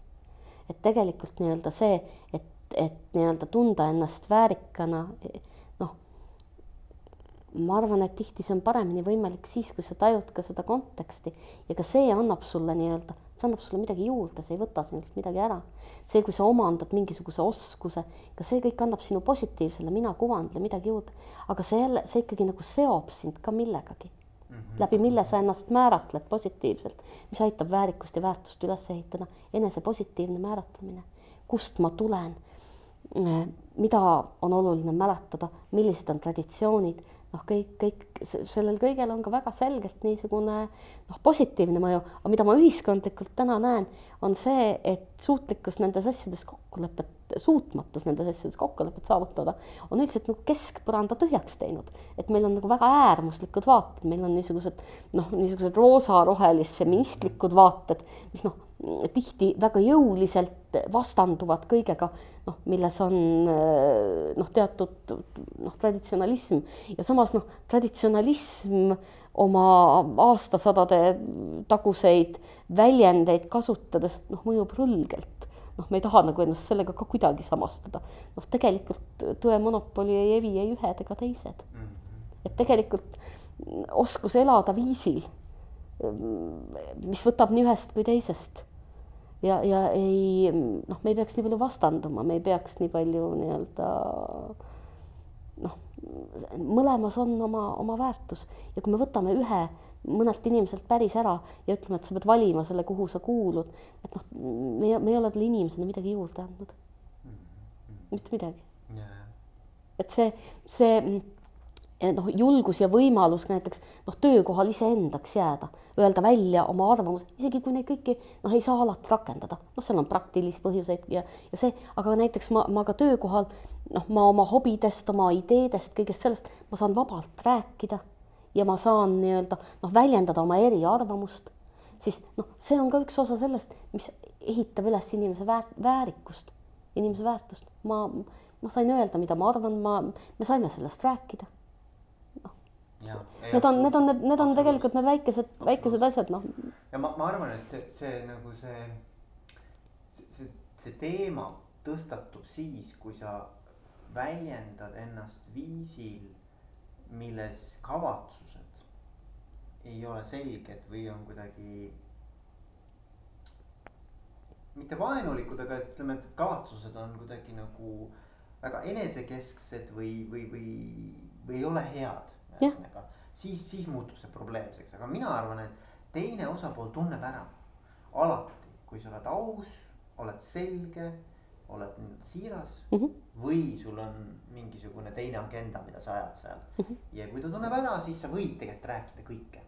et tegelikult nii-öelda see, et, et nii-öelda tunda ennast väärikana, noh, ma arvan, et tihti see on paremini võimalik siis, kui sa tajud ka seda konteksti ja ka see annab sulle nii-öelda, see annab sulle midagi juurde, see ei võta sinult midagi ära. see, kui sa omandad mingisuguse oskuse, ka see kõik annab sinu positiivsele mina kuvandile midagi juurde, aga see jälle, see ikkagi nagu seob sind ka millegagi mm. -hmm. läbi mille sa ennast määratled positiivselt, mis aitab väärikust ja väärtust üles ehitada, enese positiivne määratlemine, kust ma tulen mida on oluline mäletada, millised on traditsioonid, noh, kõik, kõik sellel kõigel on ka väga selgelt niisugune noh, positiivne mõju, aga mida ma ühiskondlikult täna näen, on see, et suutlikkus nendes asjades kokkulepet, suutmatus nendes asjades kokkulepet saavutada, on üldiselt nagu keskpõranda tühjaks teinud. et meil on nagu väga äärmuslikud vaated, meil on niisugused noh, niisugused roosarohelis feministlikud vaated, mis noh, tihti väga jõuliselt vastanduvad kõigega noh, milles on noh, teatud noh, traditsionalism ja samas noh, traditsionalism oma aastasadade taguseid väljendeid kasutades noh, mõjub rõlgelt. noh, me ei taha nagu ennast sellega ka kuidagi samastada. noh, tegelikult tõe monopoli ei evi ei ühed ega teised. et tegelikult oskus elada viisil, mis võtab nii ühest kui teisest ja, ja ei noh, me ei peaks nii palju vastanduma, me ei peaks nii palju nii-öelda noh, mõlemas on oma, oma väärtus ja kui me võtame ühe mõnelt inimeselt päris ära ja ütleme, et sa pead valima selle, kuhu sa kuulud, et noh, me, me ei ole talle inimesena midagi juurde andnud. mitte midagi. et see, see noh, julgus ja võimalus näiteks noh, töökohal iseendaks jääda, öelda välja oma arvamus, isegi kui neid kõiki noh, ei saa alati rakendada, noh, seal on praktilisi põhjuseid ja, ja see, aga näiteks ma, ma ka töökohal noh, ma oma hobidest, oma ideedest, kõigest sellest ma saan vabalt rääkida ja ma saan nii-öelda noh, väljendada oma eriarvamust, siis noh, see on ka üks osa sellest, mis ehitab üles inimese väär, väärikust, inimese väärtust. ma, ma sain öelda, mida ma arvan, ma, me saime sellest rääkida Need on, need on, need, need on tegelikult need väikesed, väikesed asjad, noh. ja ma, ma arvan, et see, see nagu see, see, see, teema tõstatub siis, kui sa väljendad ennast viisil, milles kavatsused ei ole selged või on kuidagi mitte vaenulikud, aga ütleme, et kavatsused on kuidagi nagu väga enesekesksed või, või, või, või ei ole head. Ühesõnaga, siis, siis muutub see probleemseks, aga mina arvan, et teine osapool tunneb ära alati, kui sa oled aus, oled selge, oled siiras mm -hmm. või sul on mingisugune teine agenda, mida sa ajad seal mm. -hmm. ja kui ta tunneb ära, siis sa võid tegelikult rääkida kõike.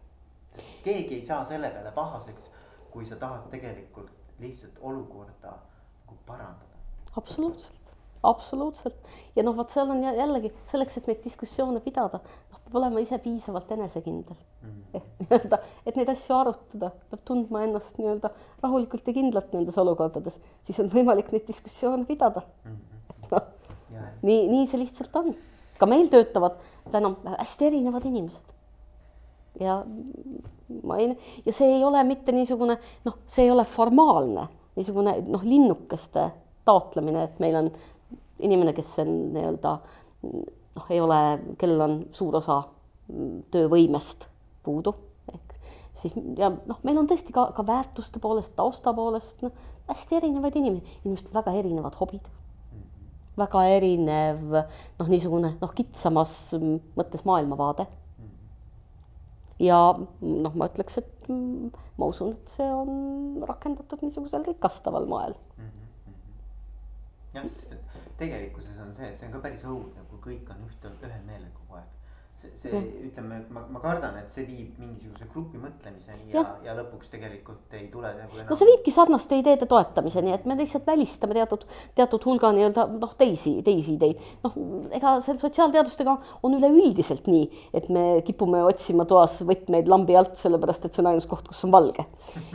keegi ei saa selle peale pahaseks, kui sa tahad tegelikult lihtsalt olukorda nagu parandada. absoluutselt, absoluutselt ja noh, vot seal on jällegi selleks, et neid diskussioone pidada, peab olema ise piisavalt enesekindel mm. -hmm. ehk nii-öelda, et neid asju arutada, peab tundma ennast nii-öelda rahulikult ja kindlalt nendes olukordades, siis on võimalik neid diskussioone pidada mm. -hmm. et noh, nii, nii see lihtsalt on. ka meil töötavad täna hästi erinevad inimesed ja ma ei, ja see ei ole mitte niisugune noh, see ei ole formaalne niisugune noh, linnukeste taotlemine, et meil on inimene, kes on nii-öelda noh, ei ole, kellel on suur osa töövõimest puudu, ehk siis ja noh, meil on tõesti ka, ka väärtuste poolest, tausta poolest noh, hästi erinevaid inimesi, inimestel väga erinevad hobid väga erinev noh, niisugune noh, kitsamas mõttes maailmavaade ja noh, ma ütleks, et mm, ma usun, et see on rakendatud niisugusel rikastaval moel mm. -hmm. Jah, sest et tegelikkuses on see, et see on ka päris õudne, kui kõik on ühte, ühel meelel kogu aeg see, see ütleme, ma, ma kardan, et see viib mingisuguse grupi mõtlemiseni ja, ja., ja lõpuks tegelikult ei tule nagu enam. no see viibki sarnaste ideede toetamiseni, et me lihtsalt välistame teatud, teatud hulga nii-öelda noh, teisi, teisi ideid. noh, ega seal sotsiaalteadustega on üleüldiselt nii, et me kipume otsima toas võtmeid lambi alt, sellepärast et see on ainus koht, kus on valge.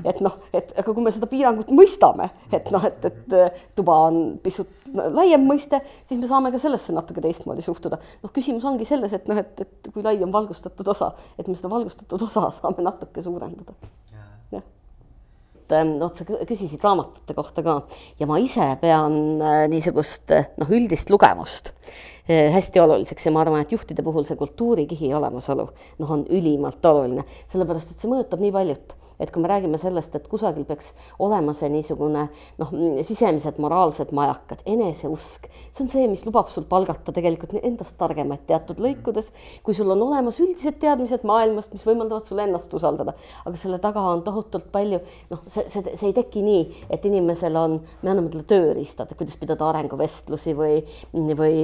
et noh, et aga kui me seda piirangut mõistame, et noh, et, et tuba on pisut laiem mõiste, siis me saame ka sellesse natuke teistmoodi suhtuda. noh, küsimus ongi selles, et noh, et, et kui lai on valgustatud osa, et me seda valgustatud osa saame natuke suurendada. jah. et ähm, vot sa küsisid raamatute kohta ka ja ma ise pean äh, niisugust äh, noh, üldist lugemust äh, hästi oluliseks ja ma arvan, et juhtide puhul see kultuurikihi olemasolu noh, on ülimalt oluline, sellepärast et see mõjutab nii paljut et kui me räägime sellest, et kusagil peaks olema see niisugune noh, sisemised moraalsed majakad, eneseusk, see on see, mis lubab sul palgata tegelikult endast targemaid teatud lõikudes, kui sul on olemas üldised teadmised maailmast, mis võimaldavad sul ennast usaldada, aga selle taga on tohutult palju noh, see, see, see ei teki nii, et inimesel on, me anname talle tööriistad, kuidas pidada arenguvestlusi või, või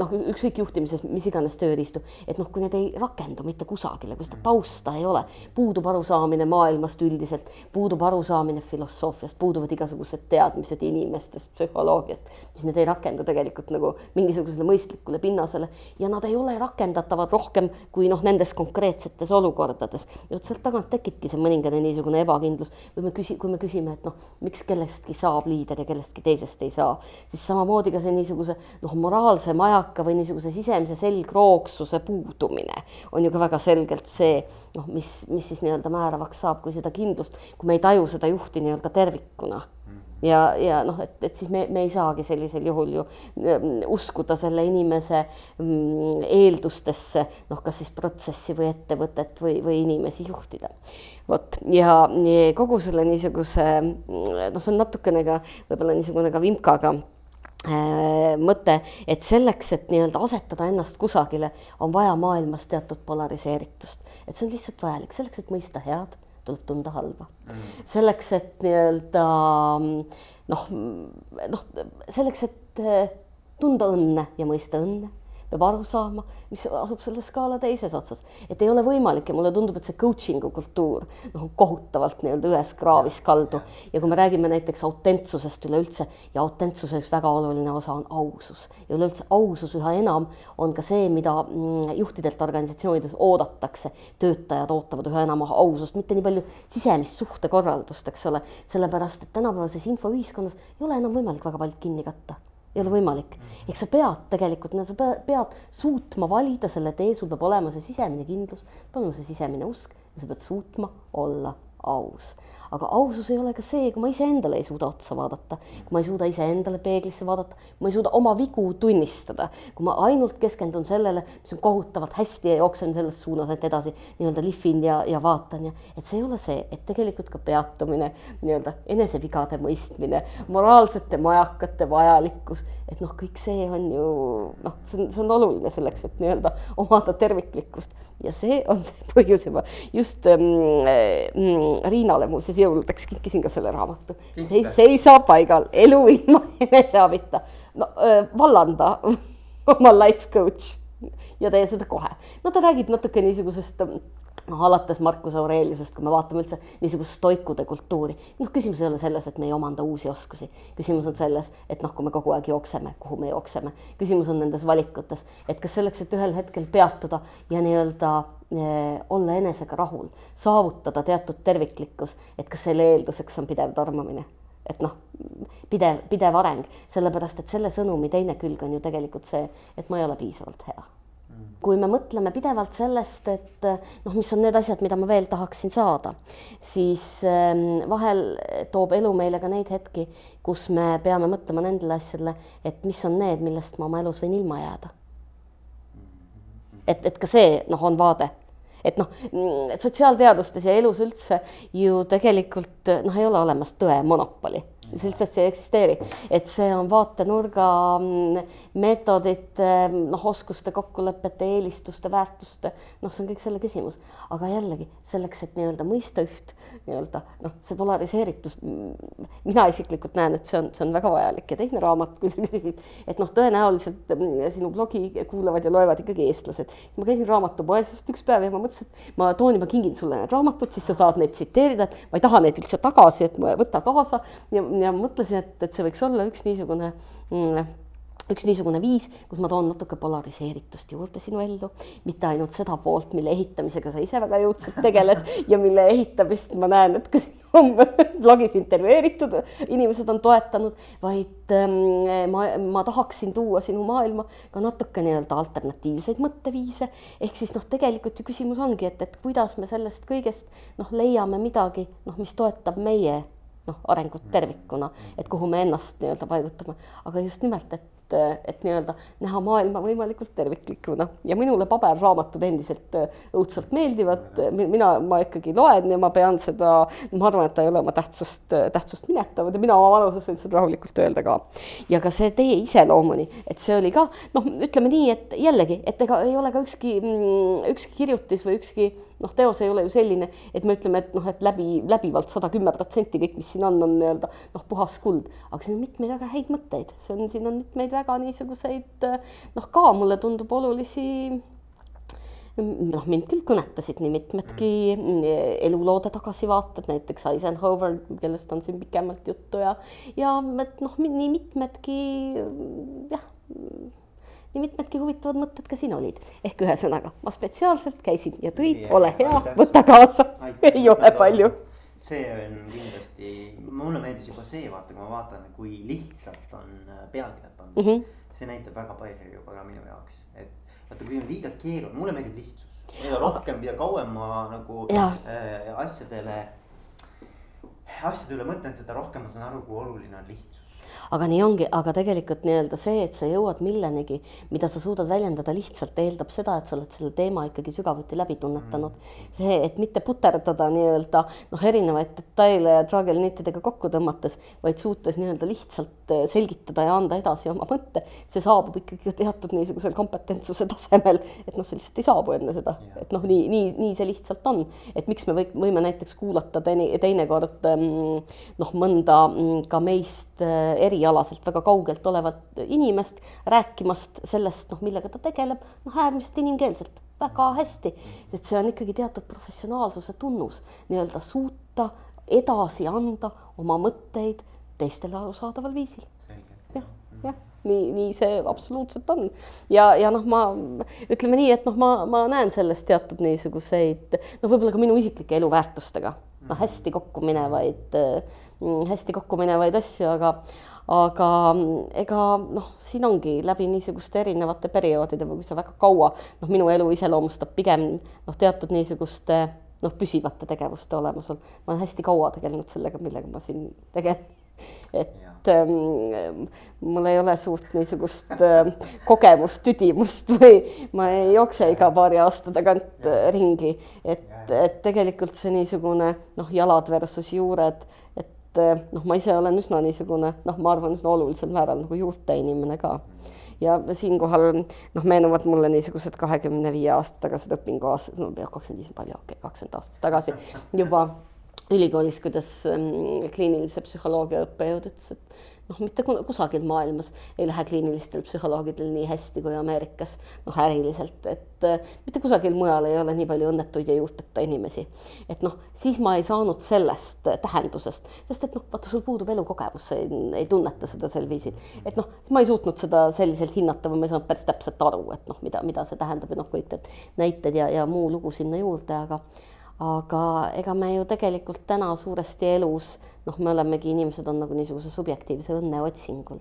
noh, ükskõik juhtimises, mis iganes tööriistu, et noh, kui need ei rakendu mitte kusagile, kui seda tausta ei ole, puudub arusaamine maailma maailmast üldiselt, puudub arusaamine filosoofiast, puuduvad igasugused teadmised inimestest, psühholoogiast, siis need ei rakendu tegelikult nagu mingisugusele mõistlikule pinnasele. Ja nad ei ole rakendatavad rohkem kui noh, nendes konkreetsetes olukordades. ja vot sealt tagant tekibki see mõningane niisugune ebakindlus. Või me küsi-, kui me küsime, et noh, miks kellestki saab liider ja kellestki teisest ei saa, siis samamoodi ka see niisuguse noh, moraalse majaka või niisuguse sisemise selgroogsuse puudumine on ju ka väga selgelt see noh, mis, mis siis nii-öelda määravaks saab, kui seda kindlust, kui me ei taju seda juhti nii-öelda tervikuna. Ja, ja noh, et, et siis me, me ei saagi sellisel juhul ju mm, uskuda selle inimese mm, eeldustesse, noh, kas siis protsessi või ettevõtet või, või inimesi juhtida. vot ja kogu selle niisuguse, mm, noh, see on natukene ka võib-olla niisugune ka vimkaga äh, mõte, et selleks, et nii-öelda asetada ennast kusagile, on vaja maailmas teatud polariseeritust, et see on lihtsalt vajalik. Selleks, et mõista head tuleb tunda halba. Mm.. selleks, et nii-öelda noh, noh selleks, et eh, tunda õnne ja mõista õnne peab aru saama, mis asub selle skaala teises otsas. et ei ole võimalik ja mulle tundub, et see coaching'u kultuur noh, on kohutavalt nii-öelda ühes kraavis kaldu ja kui me räägime näiteks autentsusest üleüldse ja autentsuse üks väga oluline osa on ausus ja üleüldse ausus üha enam on ka see, mida mm, juhtidelt organisatsioonides oodatakse. töötajad ootavad üha enam ausust, mitte nii palju sisemist suhtekorraldust, eks ole, sellepärast et tänapäevases infoühiskonnas ei ole enam võimalik väga palju kinni katta ei ole võimalik. ehk sa pead tegelikult, sa pead suutma valida selle tee, sul peab olema see sisemine kindlus, peab olema see sisemine usk ja sa pead suutma olla aus aga ausus ei ole ka see, kui ma iseendale ei suuda otsa vaadata, kui ma ei suuda iseendale peeglisse vaadata, ma ei suuda oma vigu tunnistada, kui ma ainult keskendun sellele, mis on kohutavalt hästi ja jooksen selles suunas, et edasi nii-öelda lihvin ja, ja vaatan ja et see ei ole see, et tegelikult ka peatumine, nii-öelda enesevigade mõistmine, moraalsete majakate vajalikkus, et noh, kõik see on ju noh, see on, see on oluline selleks, et nii-öelda omada terviklikkust. Ja see on see põhjus ja ma just ähm, äh, Riinale muuseas jõuludeks kinkisin ka selle raamatu. seisa paigal, elu ilma eneseabita. no vallanda oma life coach ja tee seda kohe. no ta räägib natuke niisugusest noh, alates Marcus Aureliusest, kui me vaatame üldse niisugust stoikude kultuuri, noh, küsimus ei ole selles, et me ei omanda uusi oskusi, küsimus on selles, et noh, kui me kogu aeg jookseme, kuhu me jookseme, küsimus on nendes valikutes, et kas selleks, et ühel hetkel peatuda ja nii-öelda eh, olla enesega rahul, saavutada teatud terviklikkus, et kas selle eelduseks on pidev tormamine. Et noh, pidev, pidev areng, sellepärast et selle sõnumi teine külg on ju tegelikult see, et ma ei ole piisavalt hea kui me mõtleme pidevalt sellest, et noh, mis on need asjad, mida ma veel tahaksin saada, siis ähm, vahel toob elu meile ka neid hetki, kus me peame mõtlema nendele asjadele, et mis on need, millest ma oma elus võin ilma jääda. et, et ka see noh, on vaade et noh, sotsiaalteadustes ja elus üldse ju tegelikult noh, ei ole olemas tõe monopoli see lihtsalt ei eksisteeri, et see on vaatenurga mm, meetodite, noh, oskuste, kokkulepete, eelistuste, väärtuste, noh, see on kõik selle küsimus, aga jällegi selleks, et nii-öelda mõista üht nii-öelda noh, see polariseeritus, mina isiklikult näen, et see on, see on väga vajalik. Ja teine raamat, kui sa küsisid, et noh, tõenäoliselt mm, sinu blogi kuulavad ja loevad ikkagi eestlased. ma käisin raamatupoes just üks päev ja ma mõtlesin, et ma toon ja ma kingin sulle need raamatud, siis sa saad neid tsiteerida, et ma ei taha neid üldse tagasi, et võta kaasa. Ja, ja mõtlesin, et, et see võiks olla üks niisugune mm, üks niisugune viis, kus ma toon natuke polariseeritust juurde sinu ellu, mitte ainult seda poolt, mille ehitamisega sa ise väga jõudsalt tegeled ja mille ehitamist ma näen, et ka sinu blogis intervjueeritud inimesed on toetanud, vaid ähm, ma, ma tahaksin tuua sinu maailma ka natuke nii-öelda alternatiivseid mõtteviise. ehk siis noh, tegelikult ju küsimus ongi, et, et kuidas me sellest kõigest noh, leiame midagi, noh, mis toetab meie noh, arengut tervikuna, et kuhu me ennast nii-öelda paigutame, aga just nimelt, et et, et nii-öelda näha maailma võimalikult terviklikuna ja minule paberraamatud endiselt äh, õudselt meeldivad. mina, ma ikkagi loen ja ma pean seda, ma arvan, et ta ei ole oma tähtsust, äh, tähtsust minetavad ja mina oma vanuses võin seda rahulikult öelda ka. ja ka see teie iseloomuni, et see oli ka noh, ütleme nii, et jällegi, et ega ei ole ka ükski, mm, ükski kirjutis või ükski noh, teos ei ole ju selline, et me ütleme, et noh, et läbi, läbivalt sada kümme protsenti kõik, mis siin on, on nii-öelda noh, puhas kuld, aga siin on mitmeid väga häid mõtteid, see on, siin on mitmeid väga niisuguseid noh, ka mulle tundub olulisi noh, mind küll kõnetasid nii mitmedki eluloode tagasivaated, näiteks Eisenhower, kellest on siin pikemalt juttu ja, ja et noh, nii mitmedki jah nii mitmedki huvitavad mõtted ka siin olid. ehk ühesõnaga, ma spetsiaalselt käisin ja tõin, ole hea, võta kaasa, ei ole palju. see on kindlasti, mulle meeldis juba see, vaata, kui ma vaatan, kui lihtsalt on äh, pealkirjad pandud mm. -hmm. see näitab väga palju juba ka minu jaoks, et vaata, kui on liiga keeruline, mulle meeldib lihtsus. mida rohkem, mida kauem ma nagu äh, asjadele, asjade üle mõtlen, seda rohkem ma saan aru, kui oluline on lihtsus aga nii ongi, aga tegelikult nii-öelda see, et sa jõuad millenigi, mida sa suudad väljendada lihtsalt, eeldab seda, et sa oled selle teema ikkagi sügavuti läbi tunnetanud. see, et mitte puterdada nii-öelda noh, erinevaid detaile traagelniitidega kokku tõmmates, vaid suutes nii-öelda lihtsalt eh, selgitada ja anda edasi oma mõtte, see saabub ikkagi teatud niisugusel kompetentsuse tasemel, et noh, see lihtsalt ei saabu enne seda, et noh, nii, nii, nii see lihtsalt on, et miks me või, võime näiteks kuulata teine, teinekord mm, noh, mõnda mm, ka meist eh, erialaselt väga kaugelt olevat inimest rääkimast sellest, noh, millega ta tegeleb, noh, äärmiselt inimkeelselt, väga hästi. et see on ikkagi teatud professionaalsuse tunnus, nii-öelda suuta edasi anda oma mõtteid teistele arusaadaval viisil. jah, jah nii, nii see absoluutselt on. ja, ja noh, ma ütleme nii, et noh, ma, ma näen selles teatud niisuguseid noh, võib-olla ka minu isiklike eluväärtustega noh, hästi kokku minevaid, hästi kokku minevaid asju, aga aga mm, ega noh, siin ongi läbi niisuguste erinevate perioodide või kui sa väga kaua, noh, minu elu iseloomustab pigem noh, teatud niisuguste noh, püsivate tegevuste olemasolu. ma olen hästi kaua tegelenud sellega, millega ma siin tegelen. Et ähm, mul ei ole suurt niisugust äh, kogemust, tüdimust või ma ei jookse iga paari aasta tagant äh, ringi, et, et tegelikult see niisugune noh, jalad versus juured, et äh, noh, ma ise olen üsna niisugune noh, ma arvan, üsna olulisel määral nagu juurte inimene ka. Ja siinkohal noh, meenuvad mulle niisugused kahekümne viie aasta tagased õpinguaastad, no kakskümmend viis on palju, okei okay,, kakskümmend aastat tagasi juba ülikoolis, kuidas ähm, kliinilise psühholoogia õppejõud ütles, et noh, mitte kusagil maailmas ei lähe kliinilistel psühholoogidel nii hästi kui Ameerikas, noh, äriliselt, et äh, mitte kusagil mujal ei ole nii palju õnnetuid ja juurteta inimesi. et noh, siis ma ei saanud sellest tähendusest, sest et noh, vaata, sul puudub elukogemus, sa ei, ei tunneta seda sel viisil, et noh, ma ei suutnud seda selliselt hinnata või ma ei saanud päris täpselt aru, et noh, mida, mida see tähendab ja noh, kõik need näited ja, ja muu lugu sinna juurde, aga aga ega me ju tegelikult täna suuresti elus noh, me olemegi, inimesed on nagu niisuguse subjektiivse õnne otsingul.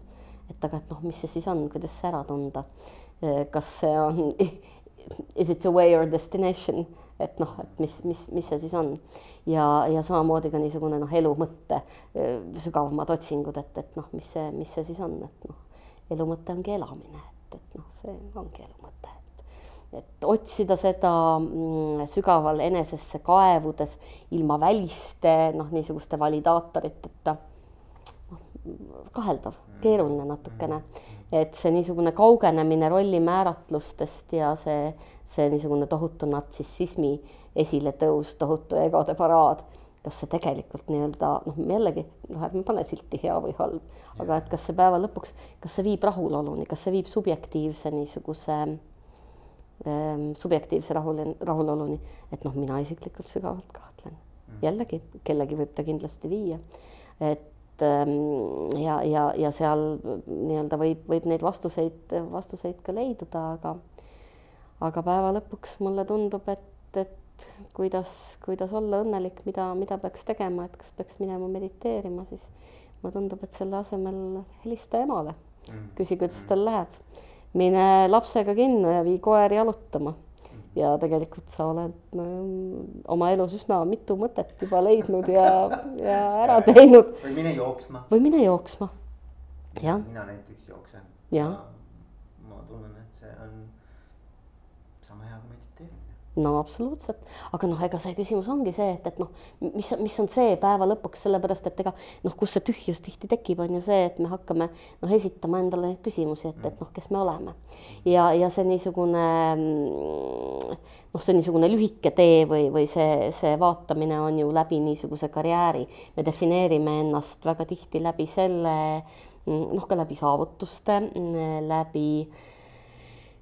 et aga, et noh, mis see siis on, kuidas see ära tunda? kas see on, is it a way or destination, et noh, et mis, mis, mis see siis on ja, ja samamoodi ka niisugune noh, elu mõtte sügavamad otsingud, et, et noh, mis see, mis see siis on, et noh, elu mõte ongi elamine, et, et noh, see ongi elu mõte et otsida seda mm, sügaval enesesse kaevudes ilma väliste noh, niisuguste validaatoriteta, noh, kaheldav, keeruline natukene. et see niisugune kaugenemine rollimääratlustest ja see, see niisugune tohutu natsissismi esiletõus, tohutu egode paraad, kas see tegelikult nii-öelda noh, jällegi noh, ärme pane silti hea või halb, aga et kas see päeva lõpuks, kas see viib rahuloluni, kas see viib subjektiivse niisuguse äh, subjektiivse rahul, rahuloluni, et noh, mina isiklikult sügavalt kahtlen. Mm. jällegi, kellegi võib ta kindlasti viia, et ehm, ja, ja, ja seal nii-öelda võib, võib neid vastuseid, vastuseid ka leiduda, aga aga päeva lõpuks mulle tundub, et, et kuidas, kuidas olla õnnelik, mida, mida peaks tegema, et kas peaks minema mediteerima, siis mulle tundub, et selle asemel helista emale, mm. küsi, kuidas mm. tal läheb mine lapsega kinno ja vii koer jalutama. ja tegelikult sa oled no, oma elus üsna mitu mõtet juba leidnud ja, ja ära teinud. või mine jooksma. või mine jooksma, jah. mina näiteks jooksen. ma tunnen, et see on sama hea kui mediteerimine no absoluutselt, aga noh, ega see küsimus ongi see, et, et noh, mis, mis on see päeva lõpuks, sellepärast et ega noh, kus see tühjus tihti tekib, on ju see, et me hakkame noh, esitama endale neid küsimusi, et, et noh, kes me oleme. ja, ja see niisugune noh, see niisugune lühike tee või, või see, see vaatamine on ju läbi niisuguse karjääri, me defineerime ennast väga tihti läbi selle noh, ka läbi saavutuste, läbi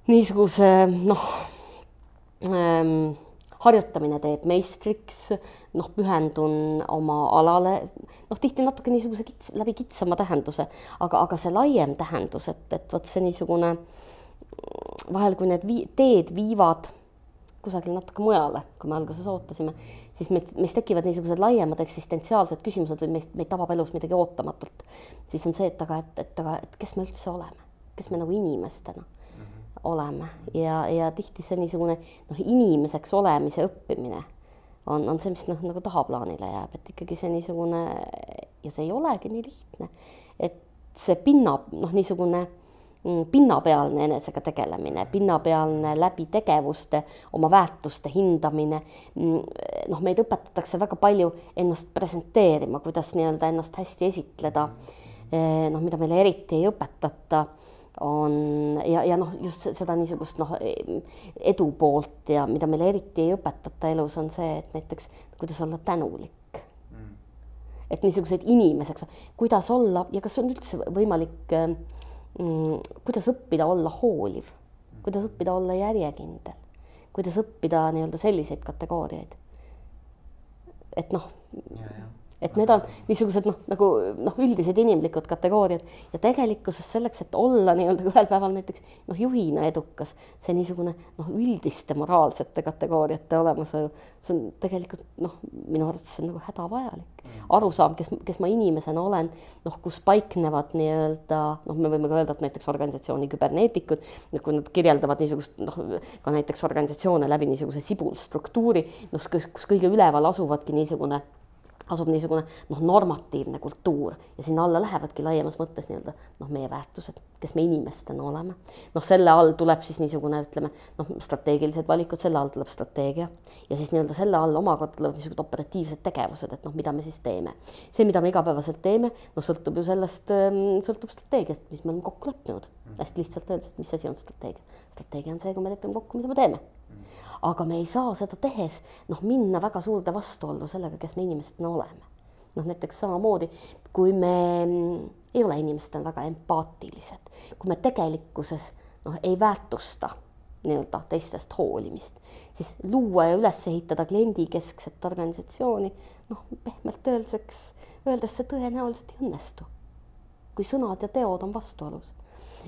niisuguse noh ähm, harjutamine teeb meistriks, noh, pühendun oma alale, noh, tihti natuke niisuguse kits, läbi kitsama tähenduse, aga, aga see laiem tähendus, et, et vot see niisugune vahel, kui need vii, teed viivad kusagil natuke mujale, kui me alguses ootasime, siis meid, meis tekivad niisugused laiemad eksistentsiaalsed küsimused või meist, meid tabab elus midagi ootamatut. siis on see, et aga, et, et aga, et kes me üldse oleme, kes me nagu inimestena oleme ja, ja tihti see niisugune noh, inimeseks olemise õppimine on, on see, mis noh, nagu tahaplaanile jääb, et ikkagi see niisugune ja see ei olegi nii lihtne, et see pinna noh, niisugune mm, pinnapealne enesega tegelemine, pinnapealne läbi tegevuste oma väärtuste hindamine. Mm, noh, meid õpetatakse väga palju ennast presenteerima, kuidas nii-öelda ennast hästi esitleda. Eh, noh, mida meile eriti ei õpetata on ja, ja noh, just seda niisugust noh, edu poolt ja mida meile eriti ei õpetata elus, on see, et näiteks kuidas olla tänulik. Mm.. et niisugused inimeseks, kuidas olla ja kas on üldse võimalik mm,, kuidas õppida olla hooliv, kuidas õppida olla järjekindel, kuidas õppida nii-öelda selliseid kategooriaid. et noh, et need on niisugused noh, nagu noh, üldised inimlikud kategooriad ja tegelikkuses selleks, et olla nii-öelda ühel päeval näiteks noh, juhina edukas, see niisugune noh, üldiste moraalsete kategooriate olemasolu, see on tegelikult noh, minu arvates see on nagu hädavajalik. arusaam, kes, kes ma inimesena olen, noh, kus paiknevad nii-öelda noh, me võime ka öelda, et näiteks organisatsiooni küberneetikud, kui nad kirjeldavad niisugust noh, ka näiteks organisatsioone läbi niisuguse sibulstruktuuri, noh, kus, kõige üleval asuvadki niisugune asub niisugune noh, normatiivne kultuur ja sinna alla lähevadki laiemas mõttes nii-öelda noh, meie väärtused, kes me inimestena oleme. noh, selle all tuleb siis niisugune, ütleme noh, strateegilised valikud, selle all tuleb strateegia ja siis nii-öelda selle all omakorda tulevad niisugused operatiivsed tegevused, et noh, mida me siis teeme. see, mida me igapäevaselt teeme, noh, sõltub ju sellest, ehm, sõltub strateegiast, mis me oleme kokku leppinud. hästi lihtsalt öeldes, et mis asi on strateegia. strateegia on see, kui me lepime kokku, mida me teeme aga me ei saa seda tehes noh, minna väga suurde vastuollu sellega, kes me inimestena oleme. noh, näiteks samamoodi, kui me mm, ei ole inimestena väga empaatilised, kui me tegelikkuses noh, ei väärtusta nii-öelda teistest hoolimist, siis luua ja üles ehitada kliendikeskset organisatsiooni, noh, pehmelt öeldeks, öeldes see tõenäoliselt ei õnnestu. kui sõnad ja teod on vastuolus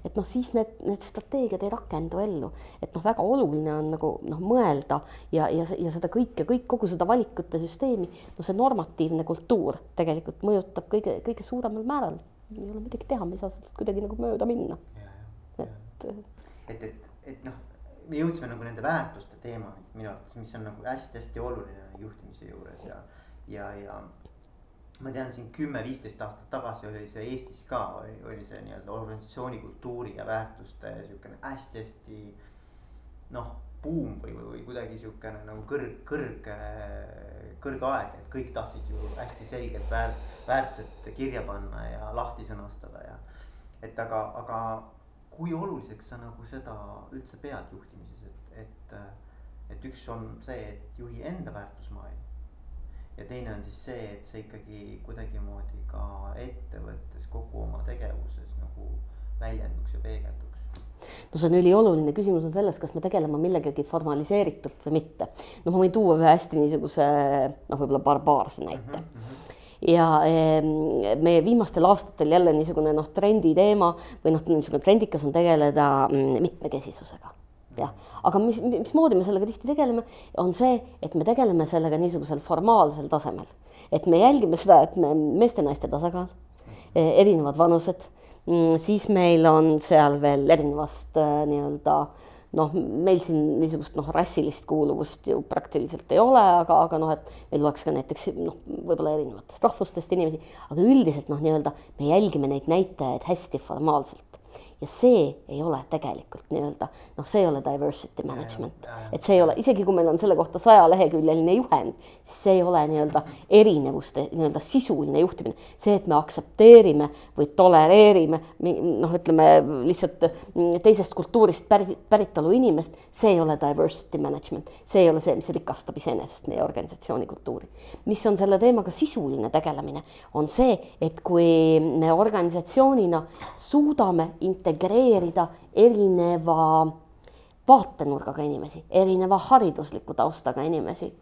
et noh, siis need, need strateegiad ei rakendu ellu, et noh, väga oluline on nagu noh, mõelda ja, ja, ja seda kõike, kõik, kogu seda valikute süsteemi, no see normatiivne kultuur tegelikult mõjutab kõige, kõige suuremal määral. ei ole midagi teha, me ei saa sellest kuidagi nagu mööda minna. et, et, et, et noh, me jõudsime nagu nende väärtuste teemani minu arvates, mis on nagu hästi-hästi oluline juhtimise juures ja, ja, ja ma tean siin kümme-viisteist aastat tagasi oli see Eestis ka, oli, oli see nii-öelda organisatsiooni kultuuri ja väärtuste siukene hästi-hästi noh, buum või, või, või kuidagi siukene nagu kõrg, kõrg, kõrgaeg, et kõik tahtsid ju hästi selgelt väär, väärtused kirja panna ja lahti sõnastada ja. et aga, aga kui oluliseks sa nagu seda üldse pead juhtimises, et, et, et üks on see, et juhi enda väärtusmaailm ja teine on siis see, et see ikkagi kuidagimoodi ka ettevõttes kogu oma tegevuses nagu väljenduks ja peegelduks no see on ülioluline, küsimus on selles, kas me tegeleme millegagi formaliseeritult või mitte. no ma võin tuua ühe hästi niisuguse noh, võib-olla barbaarse näite mm. -hmm ja meie viimastel aastatel jälle niisugune noh, trenditeema või noh, niisugune trendikas on tegeleda mm, mitmekesisusega jah, aga mis, mismoodi me sellega tihti tegeleme, on see, et me tegeleme sellega niisugusel formaalsel tasemel. et me jälgime seda, et me meeste-naiste tasakaal, e, erinevad vanused, mm, siis meil on seal veel erinevast e, nii-öelda noh, meil siin niisugust noh, rassilist kuuluvust ju praktiliselt ei ole, aga, aga noh, et meil oleks ka näiteks noh, võib-olla erinevatest rahvustest inimesi, aga üldiselt noh, nii-öelda me jälgime neid näitajaid hästi formaalselt ja see ei ole tegelikult nii-öelda noh, see ei ole diversity management, et see ei ole, isegi kui meil on selle kohta sajaleheküljeline juhend, siis see ei ole nii-öelda erinevuste nii-öelda sisuline juhtimine. see, et me aktsepteerime või tolereerime noh, ütleme lihtsalt teisest kultuurist pärit, päritolu inimest, see ei ole diversity management, see ei ole see, mis rikastab iseenesest meie organisatsiooni kultuuri. mis on selle teemaga sisuline tegelemine, on see, et kui me organisatsioonina suudame integreerida erineva vaatenurgaga inimesi, erineva haridusliku taustaga inimesi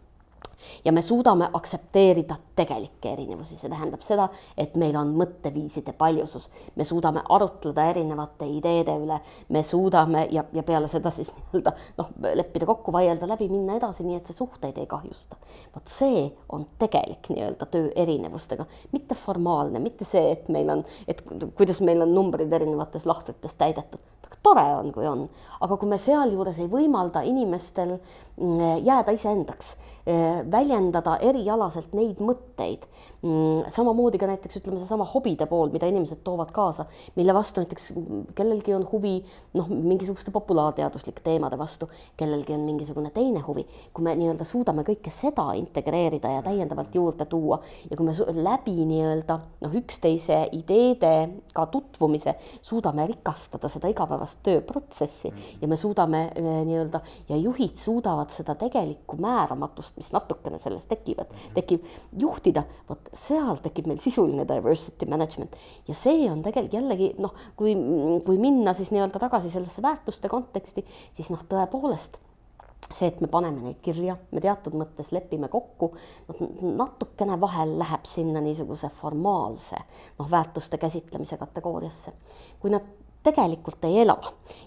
ja me suudame aktsepteerida tegelikke erinevusi, see tähendab seda, et meil on mõtteviiside paljusus, me suudame arutleda erinevate ideede üle, me suudame ja, ja peale seda siis nii-öelda noh, leppida kokku, vaielda läbi, minna edasi, nii et see suhteid ei kahjusta. vot see on tegelik nii-öelda töö erinevustega, mitte formaalne, mitte see, et meil on, et kuidas meil on numbrid erinevates lahtrites täidetud tore on, kui on, aga kui me sealjuures ei võimalda inimestel mm, jääda iseendaks Eh, väljendada erialaselt neid mõtteid. Mm, samamoodi ka näiteks ütleme, seesama hobide pool, mida inimesed toovad kaasa, mille vastu näiteks kellelgi on huvi noh, mingisuguste populaarteaduslike teemade vastu, kellelgi on mingisugune teine huvi. kui me nii-öelda suudame kõike seda integreerida ja täiendavalt juurde tuua ja kui me läbi nii-öelda noh, üksteise ideedega tutvumise suudame rikastada seda igapäevast tööprotsessi ja me suudame eh, nii-öelda ja juhid suudavad seda tegelikku määramatust mis natukene sellest tekivad, tekib juhtida, vot seal tekib meil sisuline diversity management ja see on tegelikult jällegi noh, kui, kui minna siis nii-öelda tagasi sellesse väärtuste konteksti, siis noh, tõepoolest see, et me paneme neid kirja, me teatud mõttes lepime kokku, natukene vahel läheb sinna niisuguse formaalse noh, väärtuste käsitlemise kategooriasse. kui nad tegelikult ei ela.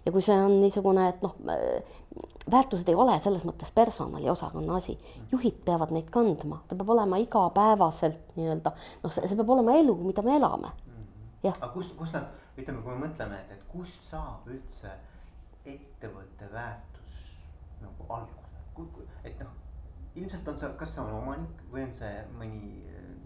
Ja kui see on niisugune, et noh, väärtused ei ole selles mõttes personaliosakonna asi, juhid peavad neid kandma, ta peab olema igapäevaselt nii-öelda noh, see, see peab olema elu, mida me elame. jah. aga kust, kust nad, ütleme, kui me mõtleme, et, et kust saab üldse ettevõtte väärtus nagu alguse, et noh, ilmselt on see, kas see on omanik või on see mõni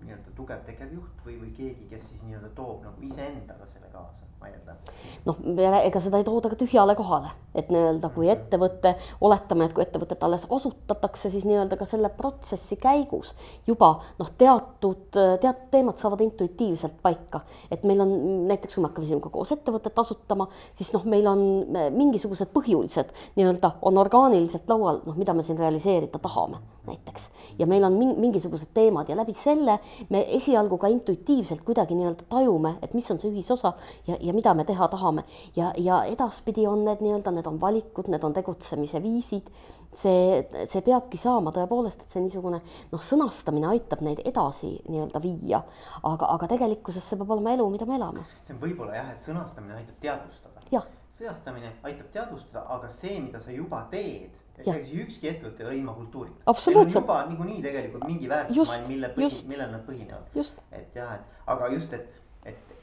nii-öelda tugev tegevjuht või, või keegi, kes siis nii-öelda toob nagu iseendaga selle kaasa ma eeldan. noh, ega seda ei tooda ka tühjale kohale, et nii-öelda kui mhm. ettevõte, oletame, et kui ettevõtet alles asutatakse, siis nii-öelda ka selle protsessi käigus juba noh, teatud, teatud teemad saavad intuitiivselt paika. et meil on näiteks, kui me hakkame sinuga koos ettevõtet asutama, siis noh, meil on mingisugused põhjulised nii-öelda on orgaaniliselt laual, noh, mida me siin realiseerida tahame näiteks. ja meil on mingisugused teemad ja läbi selle me esialgu ka intuitiivselt kuidagi nii-öelda tajume, et mis on see ühisosa ja, ja ja mida me teha tahame ja, ja edaspidi on need nii-öelda, need on valikud, need on tegutsemise viisid. see, see peabki saama tõepoolest, et see niisugune noh, sõnastamine aitab neid edasi nii-öelda viia, aga, aga tegelikkuses see peab olema elu, mida me elame. see on võib-olla jah, et sõnastamine aitab teadvustada. sõnastamine aitab teadvustada, aga see, mida sa juba teed ega siis ükski ettevõte ei ole ilma kultuurita. absoluutselt. juba niikuinii tegelikult mingi väärtusmaailm, mille põhi, millel nad põhinevad. et jah, et aga just, et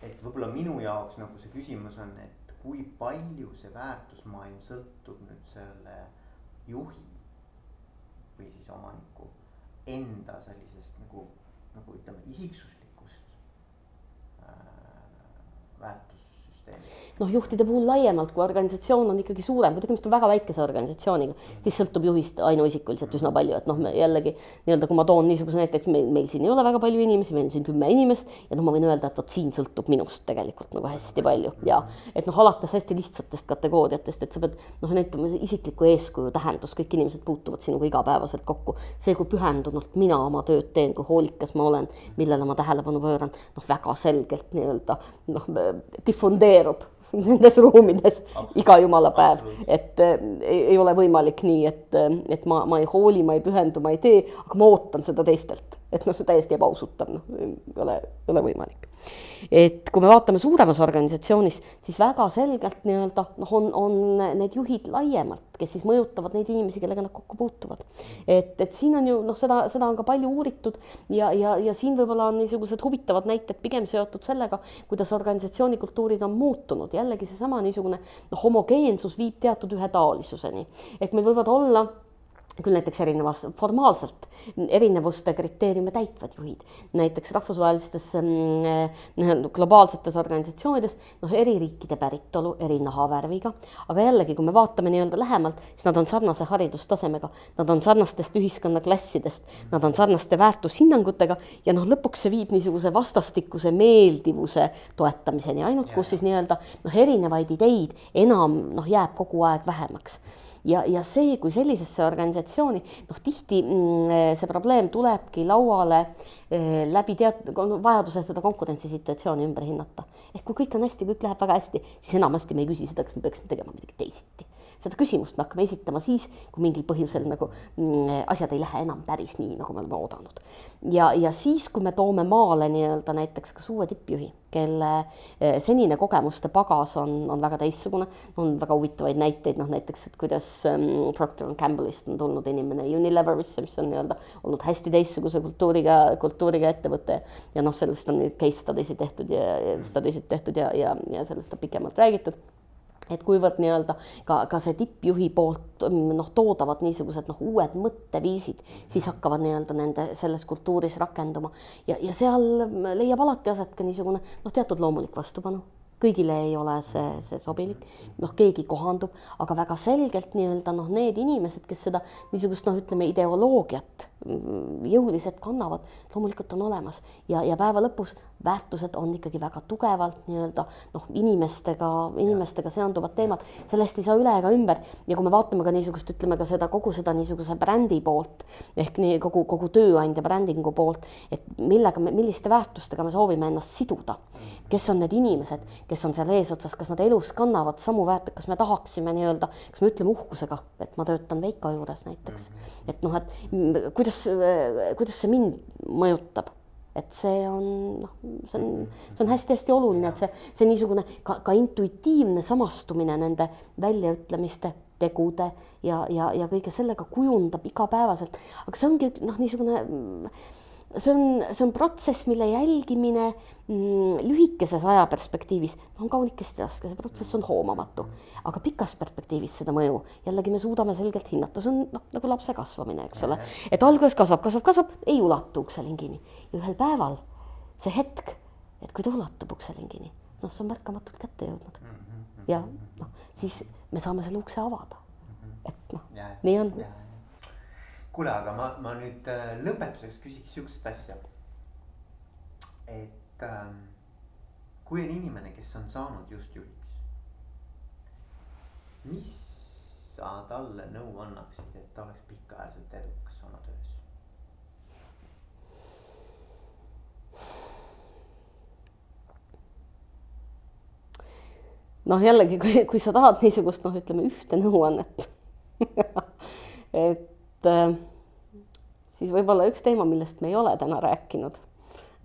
et võib-olla minu jaoks nagu see küsimus on, et kui palju see väärtusmaailm sõltub nüüd selle juhi või siis omaniku enda sellisest nagu, nagu ütleme, isiksuslikust äh, väärtus noh, juhtide puhul laiemalt, kui organisatsioon on ikkagi suurem, kui tegemist on väga väikese organisatsiooniga, siis sõltub juhist ainuisikuliselt üsna palju, et noh, jällegi nii-öelda, kui ma toon niisuguse näite, et meil, meil siin ei ole väga palju inimesi, meil on siin kümme inimest ja noh, ma võin öelda, et vot siin sõltub minust tegelikult nagu hästi palju ja et noh, alates hästi lihtsatest kategooriatest, et sa pead noh, näitama isikliku eeskuju tähendus, kõik inimesed puutuvad sinuga igapäevaselt kokku. see, kui pühendunult mina oma tööd teen, kui hoolikas ma olen, millele ma tähelepanu pööran, noh, väga selgelt nii-öelda noh, difundeerub nendes ruumides iga jumala päev, et äh, ei, ei ole võimalik nii, et, äh, et ma, ma ei hooli, ma ei pühendu, ma ei tee, aga ma ootan seda teistelt et noh, see täiesti ebausutav, noh, ei ole, ei ole võimalik. et kui me vaatame suuremas organisatsioonis, siis väga selgelt nii-öelda noh, on, on need juhid laiemalt, kes siis mõjutavad neid inimesi, kellega nad kokku puutuvad. et, et siin on ju noh, seda, seda on ka palju uuritud ja, ja, ja siin võib-olla on niisugused huvitavad näited pigem seotud sellega, kuidas organisatsiooni kultuurid on muutunud, jällegi seesama niisugune noh, homogeensus viib teatud ühetaolisuseni, et meil võivad olla küll näiteks erinevas, formaalselt erinevuste kriteeriume täitvad juhid, näiteks rahvusvahelistes äh, globaalsetes organisatsioonides, noh, eri riikide päritolu, eri nahavärviga, aga jällegi, kui me vaatame nii-öelda lähemalt, siis nad on sarnase haridustasemega, nad on sarnastest ühiskonnaklassidest, nad on sarnaste väärtushinnangutega. Ja noh, lõpuks see viib niisuguse vastastikuse meeldivuse toetamiseni, ainult kus siis nii-öelda noh, erinevaid ideid enam noh, jääb kogu aeg vähemaks ja, ja see, kui sellisesse organisatsiooni noh, tihti mm, see probleem tulebki lauale eh, läbi teatud vajaduse seda konkurentsisituatsiooni ümber hinnata. ehk kui kõik on hästi, kõik läheb väga hästi, siis enamasti me ei küsi seda, kas me peaksime tegema midagi teisiti seda küsimust me hakkame esitama siis, kui mingil põhjusel nagu mm, asjad ei lähe enam päris nii, nagu me oleme oodanud. ja, ja siis, kui me toome maale nii-öelda näiteks kas uue tippjuhi, kelle eh, senine kogemuste pagas on, on väga teistsugune, on väga huvitavaid näiteid, noh näiteks, et kuidas um, Procter and Gamble'ist on tulnud inimene Unileverisse, mis on nii-öelda olnud hästi teistsuguse kultuuriga, kultuuriga ettevõte ja noh, sellest on case study sid tehtud ja, ja study sid tehtud ja, ja, ja sellest on pikemalt räägitud et kuivõrd nii-öelda ka, ka see tippjuhi poolt noh, toodavad niisugused noh, uued mõtteviisid, siis hakkavad nii-öelda nende selles kultuuris rakenduma. Ja, ja seal leiab alati aset ka niisugune noh, teatud loomulik vastupanu kõigile ei ole see, see sobilik, noh, keegi kohandub, aga väga selgelt nii-öelda noh, need inimesed, kes seda niisugust noh, ütleme ideoloogiat mm, jõuliselt kannavad, loomulikult on olemas. Ja, ja päeva lõpus väärtused on ikkagi väga tugevalt nii-öelda noh, inimestega, inimestega seonduvad teemad, sellest ei saa üle ega ümber. Ja kui me vaatame ka niisugust, ütleme ka seda kogu seda niisuguse brändi poolt ehk nii kogu, kogu tööandja brändingu poolt, et millega milliste väärtustega me soovime ennast siduda, kes on need inimesed, kes on seal eesotsas, kas nad elus kannavad samu väärtusi, kas me tahaksime nii-öelda, kas me ütleme uhkusega, et ma töötan Veiko juures näiteks, et noh, et kuidas, kuidas see mind mõjutab? Et see on noh, see on, see on hästi-hästi oluline, et see, see niisugune ka, ka intuitiivne samastumine nende väljaütlemiste, tegude ja, ja, ja kõige sellega kujundab igapäevaselt, aga see ongi noh, niisugune see on, see on protsess, mille jälgimine mm, lühikeses ajaperspektiivis on kaunikesti raske, see protsess on hoomamatu, aga pikas perspektiivis seda mõju jällegi me suudame selgelt hinnata, see on noh, nagu lapse kasvamine, eks ole, et alguses kasvab, kasvab, kasvab, ei ulatu ukselingini. Ja ühel päeval see hetk, et kui ta ulatub ukselingini, noh, see on märkamatult kätte jõudnud. Ja noh, siis me saame selle ukse avada, et noh, nii on kuule, aga ma, ma nüüd äh, lõpetuseks küsiks sihukest asja. et ähm, kui on inimene, kes on saanud just juhiks, mis sa talle nõu annaksid, et ta oleks pikaajaliselt edukas oma töös? noh, jällegi, kui, kui sa tahad niisugust noh, ütleme ühte nõuannet et äh, siis võib-olla üks teema, millest me ei ole täna rääkinud,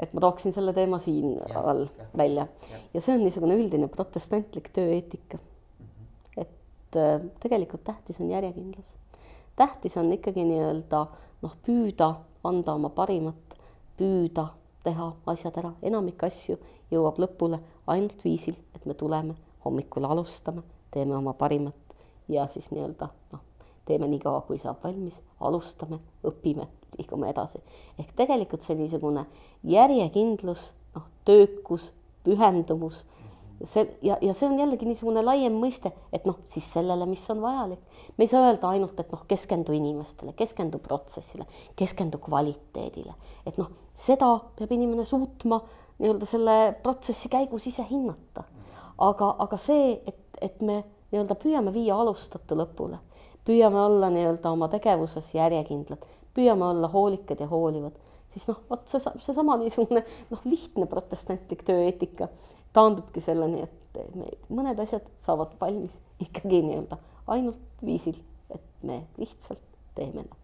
et ma tooksin selle teema siin ja, all ja, välja ja. ja see on niisugune üldine protestantlik tööeetika mm. -hmm. et äh, tegelikult tähtis on järjekindlus. tähtis on ikkagi nii-öelda noh, püüda anda oma parimat, püüda teha asjad ära, enamik asju jõuab lõpule ainult viisil, et me tuleme hommikul alustame, teeme oma parimat ja siis nii-öelda noh, teeme nii kaua, kui saab valmis, alustame, õpime, liigume edasi. ehk tegelikult see niisugune järjekindlus, noh, töökus, pühendumus, see ja, ja see on jällegi niisugune laiem mõiste, et noh, siis sellele, mis on vajalik. me ei saa öelda ainult, et noh, keskendu inimestele, keskendu protsessile, keskendu kvaliteedile, et noh, seda peab inimene suutma nii-öelda selle protsessi käigus ise hinnata. aga, aga see, et, et me nii-öelda püüame viia alustatu lõpule, püüame olla nii-öelda oma tegevuses järjekindlad, püüame olla hoolikad ja hoolivad, siis noh, vot see, seesama niisugune noh, lihtne protestantlik tööeetika taandubki selleni, et me mõned asjad saavad valmis ikkagi nii-öelda ainult viisil, et me lihtsalt teeme nad.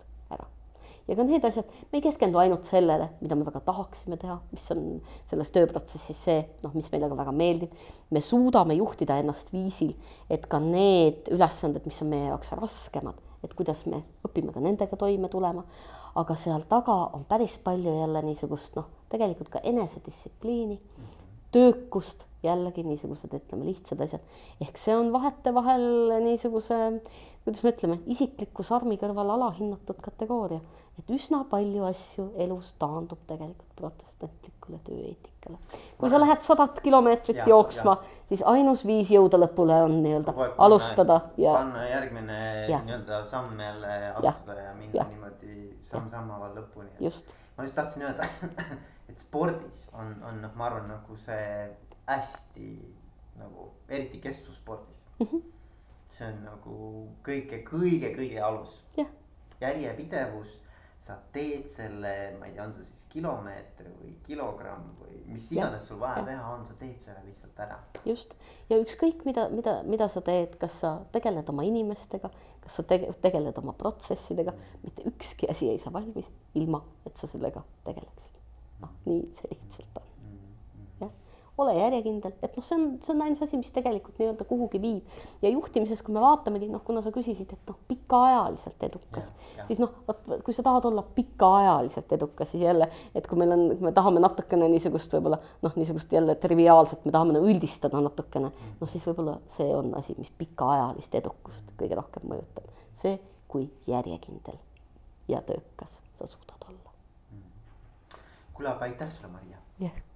Ja ka need asjad, me ei keskendu ainult sellele, mida me väga tahaksime teha, mis on selles tööprotsessis see, noh, mis meile ka väga meeldib. me suudame juhtida ennast viisil, et ka need ülesanded, mis on meie jaoks raskemad et kuidas me õpime ka nendega toime tulema. aga seal taga on päris palju jälle niisugust noh, tegelikult ka enesedistsipliini, töökust, jällegi niisugused, ütleme, lihtsad asjad. ehk see on vahetevahel niisuguse, kuidas me ütleme, isikliku sarmi kõrval alahinnatud kategooria et üsna palju asju elus taandub tegelikult protestantlikule tööeetikale. kui sa lähed sadat kilomeetrit ja, jooksma, siis ainus viis jõuda lõpule on nii-öelda alustada ja. panna järgmine nii-öelda samm jälle astuda ja, ja minna ja. niimoodi samm-samm haaval lõpuni. ma just tahtsin öelda, et spordis on, on noh, ma arvan, nagu see hästi nagu eriti kestvusspordis mm. -hmm. See on nagu kõige, kõige, kõige alus. järjepidevus sa teed selle, ma ei tea, on see siis kilomeeter või kilogramm või mis iganes sul vaja ja. teha on, sa teed selle lihtsalt ära. just ja ükskõik, mida, mida, mida sa teed, kas sa tegeled oma inimestega, kas sa tege, tegeled oma protsessidega, mitte ükski asi ei saa valmis ilma, et sa sellega tegeleksid. noh, nii see lihtsalt on ole järjekindel, et noh, see on, see on ainus asi, mis tegelikult nii-öelda kuhugi viib. ja juhtimises, kui me vaatamegi, noh, kuna sa küsisid, et noh, pikaajaliselt edukas, siis noh, vot kui sa tahad olla pikaajaliselt edukas, siis jälle, et kui meil on, me tahame natukene niisugust võib-olla noh, niisugust jälle triviaalset, me tahame nagu üldistada natukene, noh siis võib-olla see on asi, mis pikaajalist edukust kõige rohkem mõjutab. see, kui järjekindel ja töökas sa suudad olla. kuule, aga aitäh sulle, Maria. jah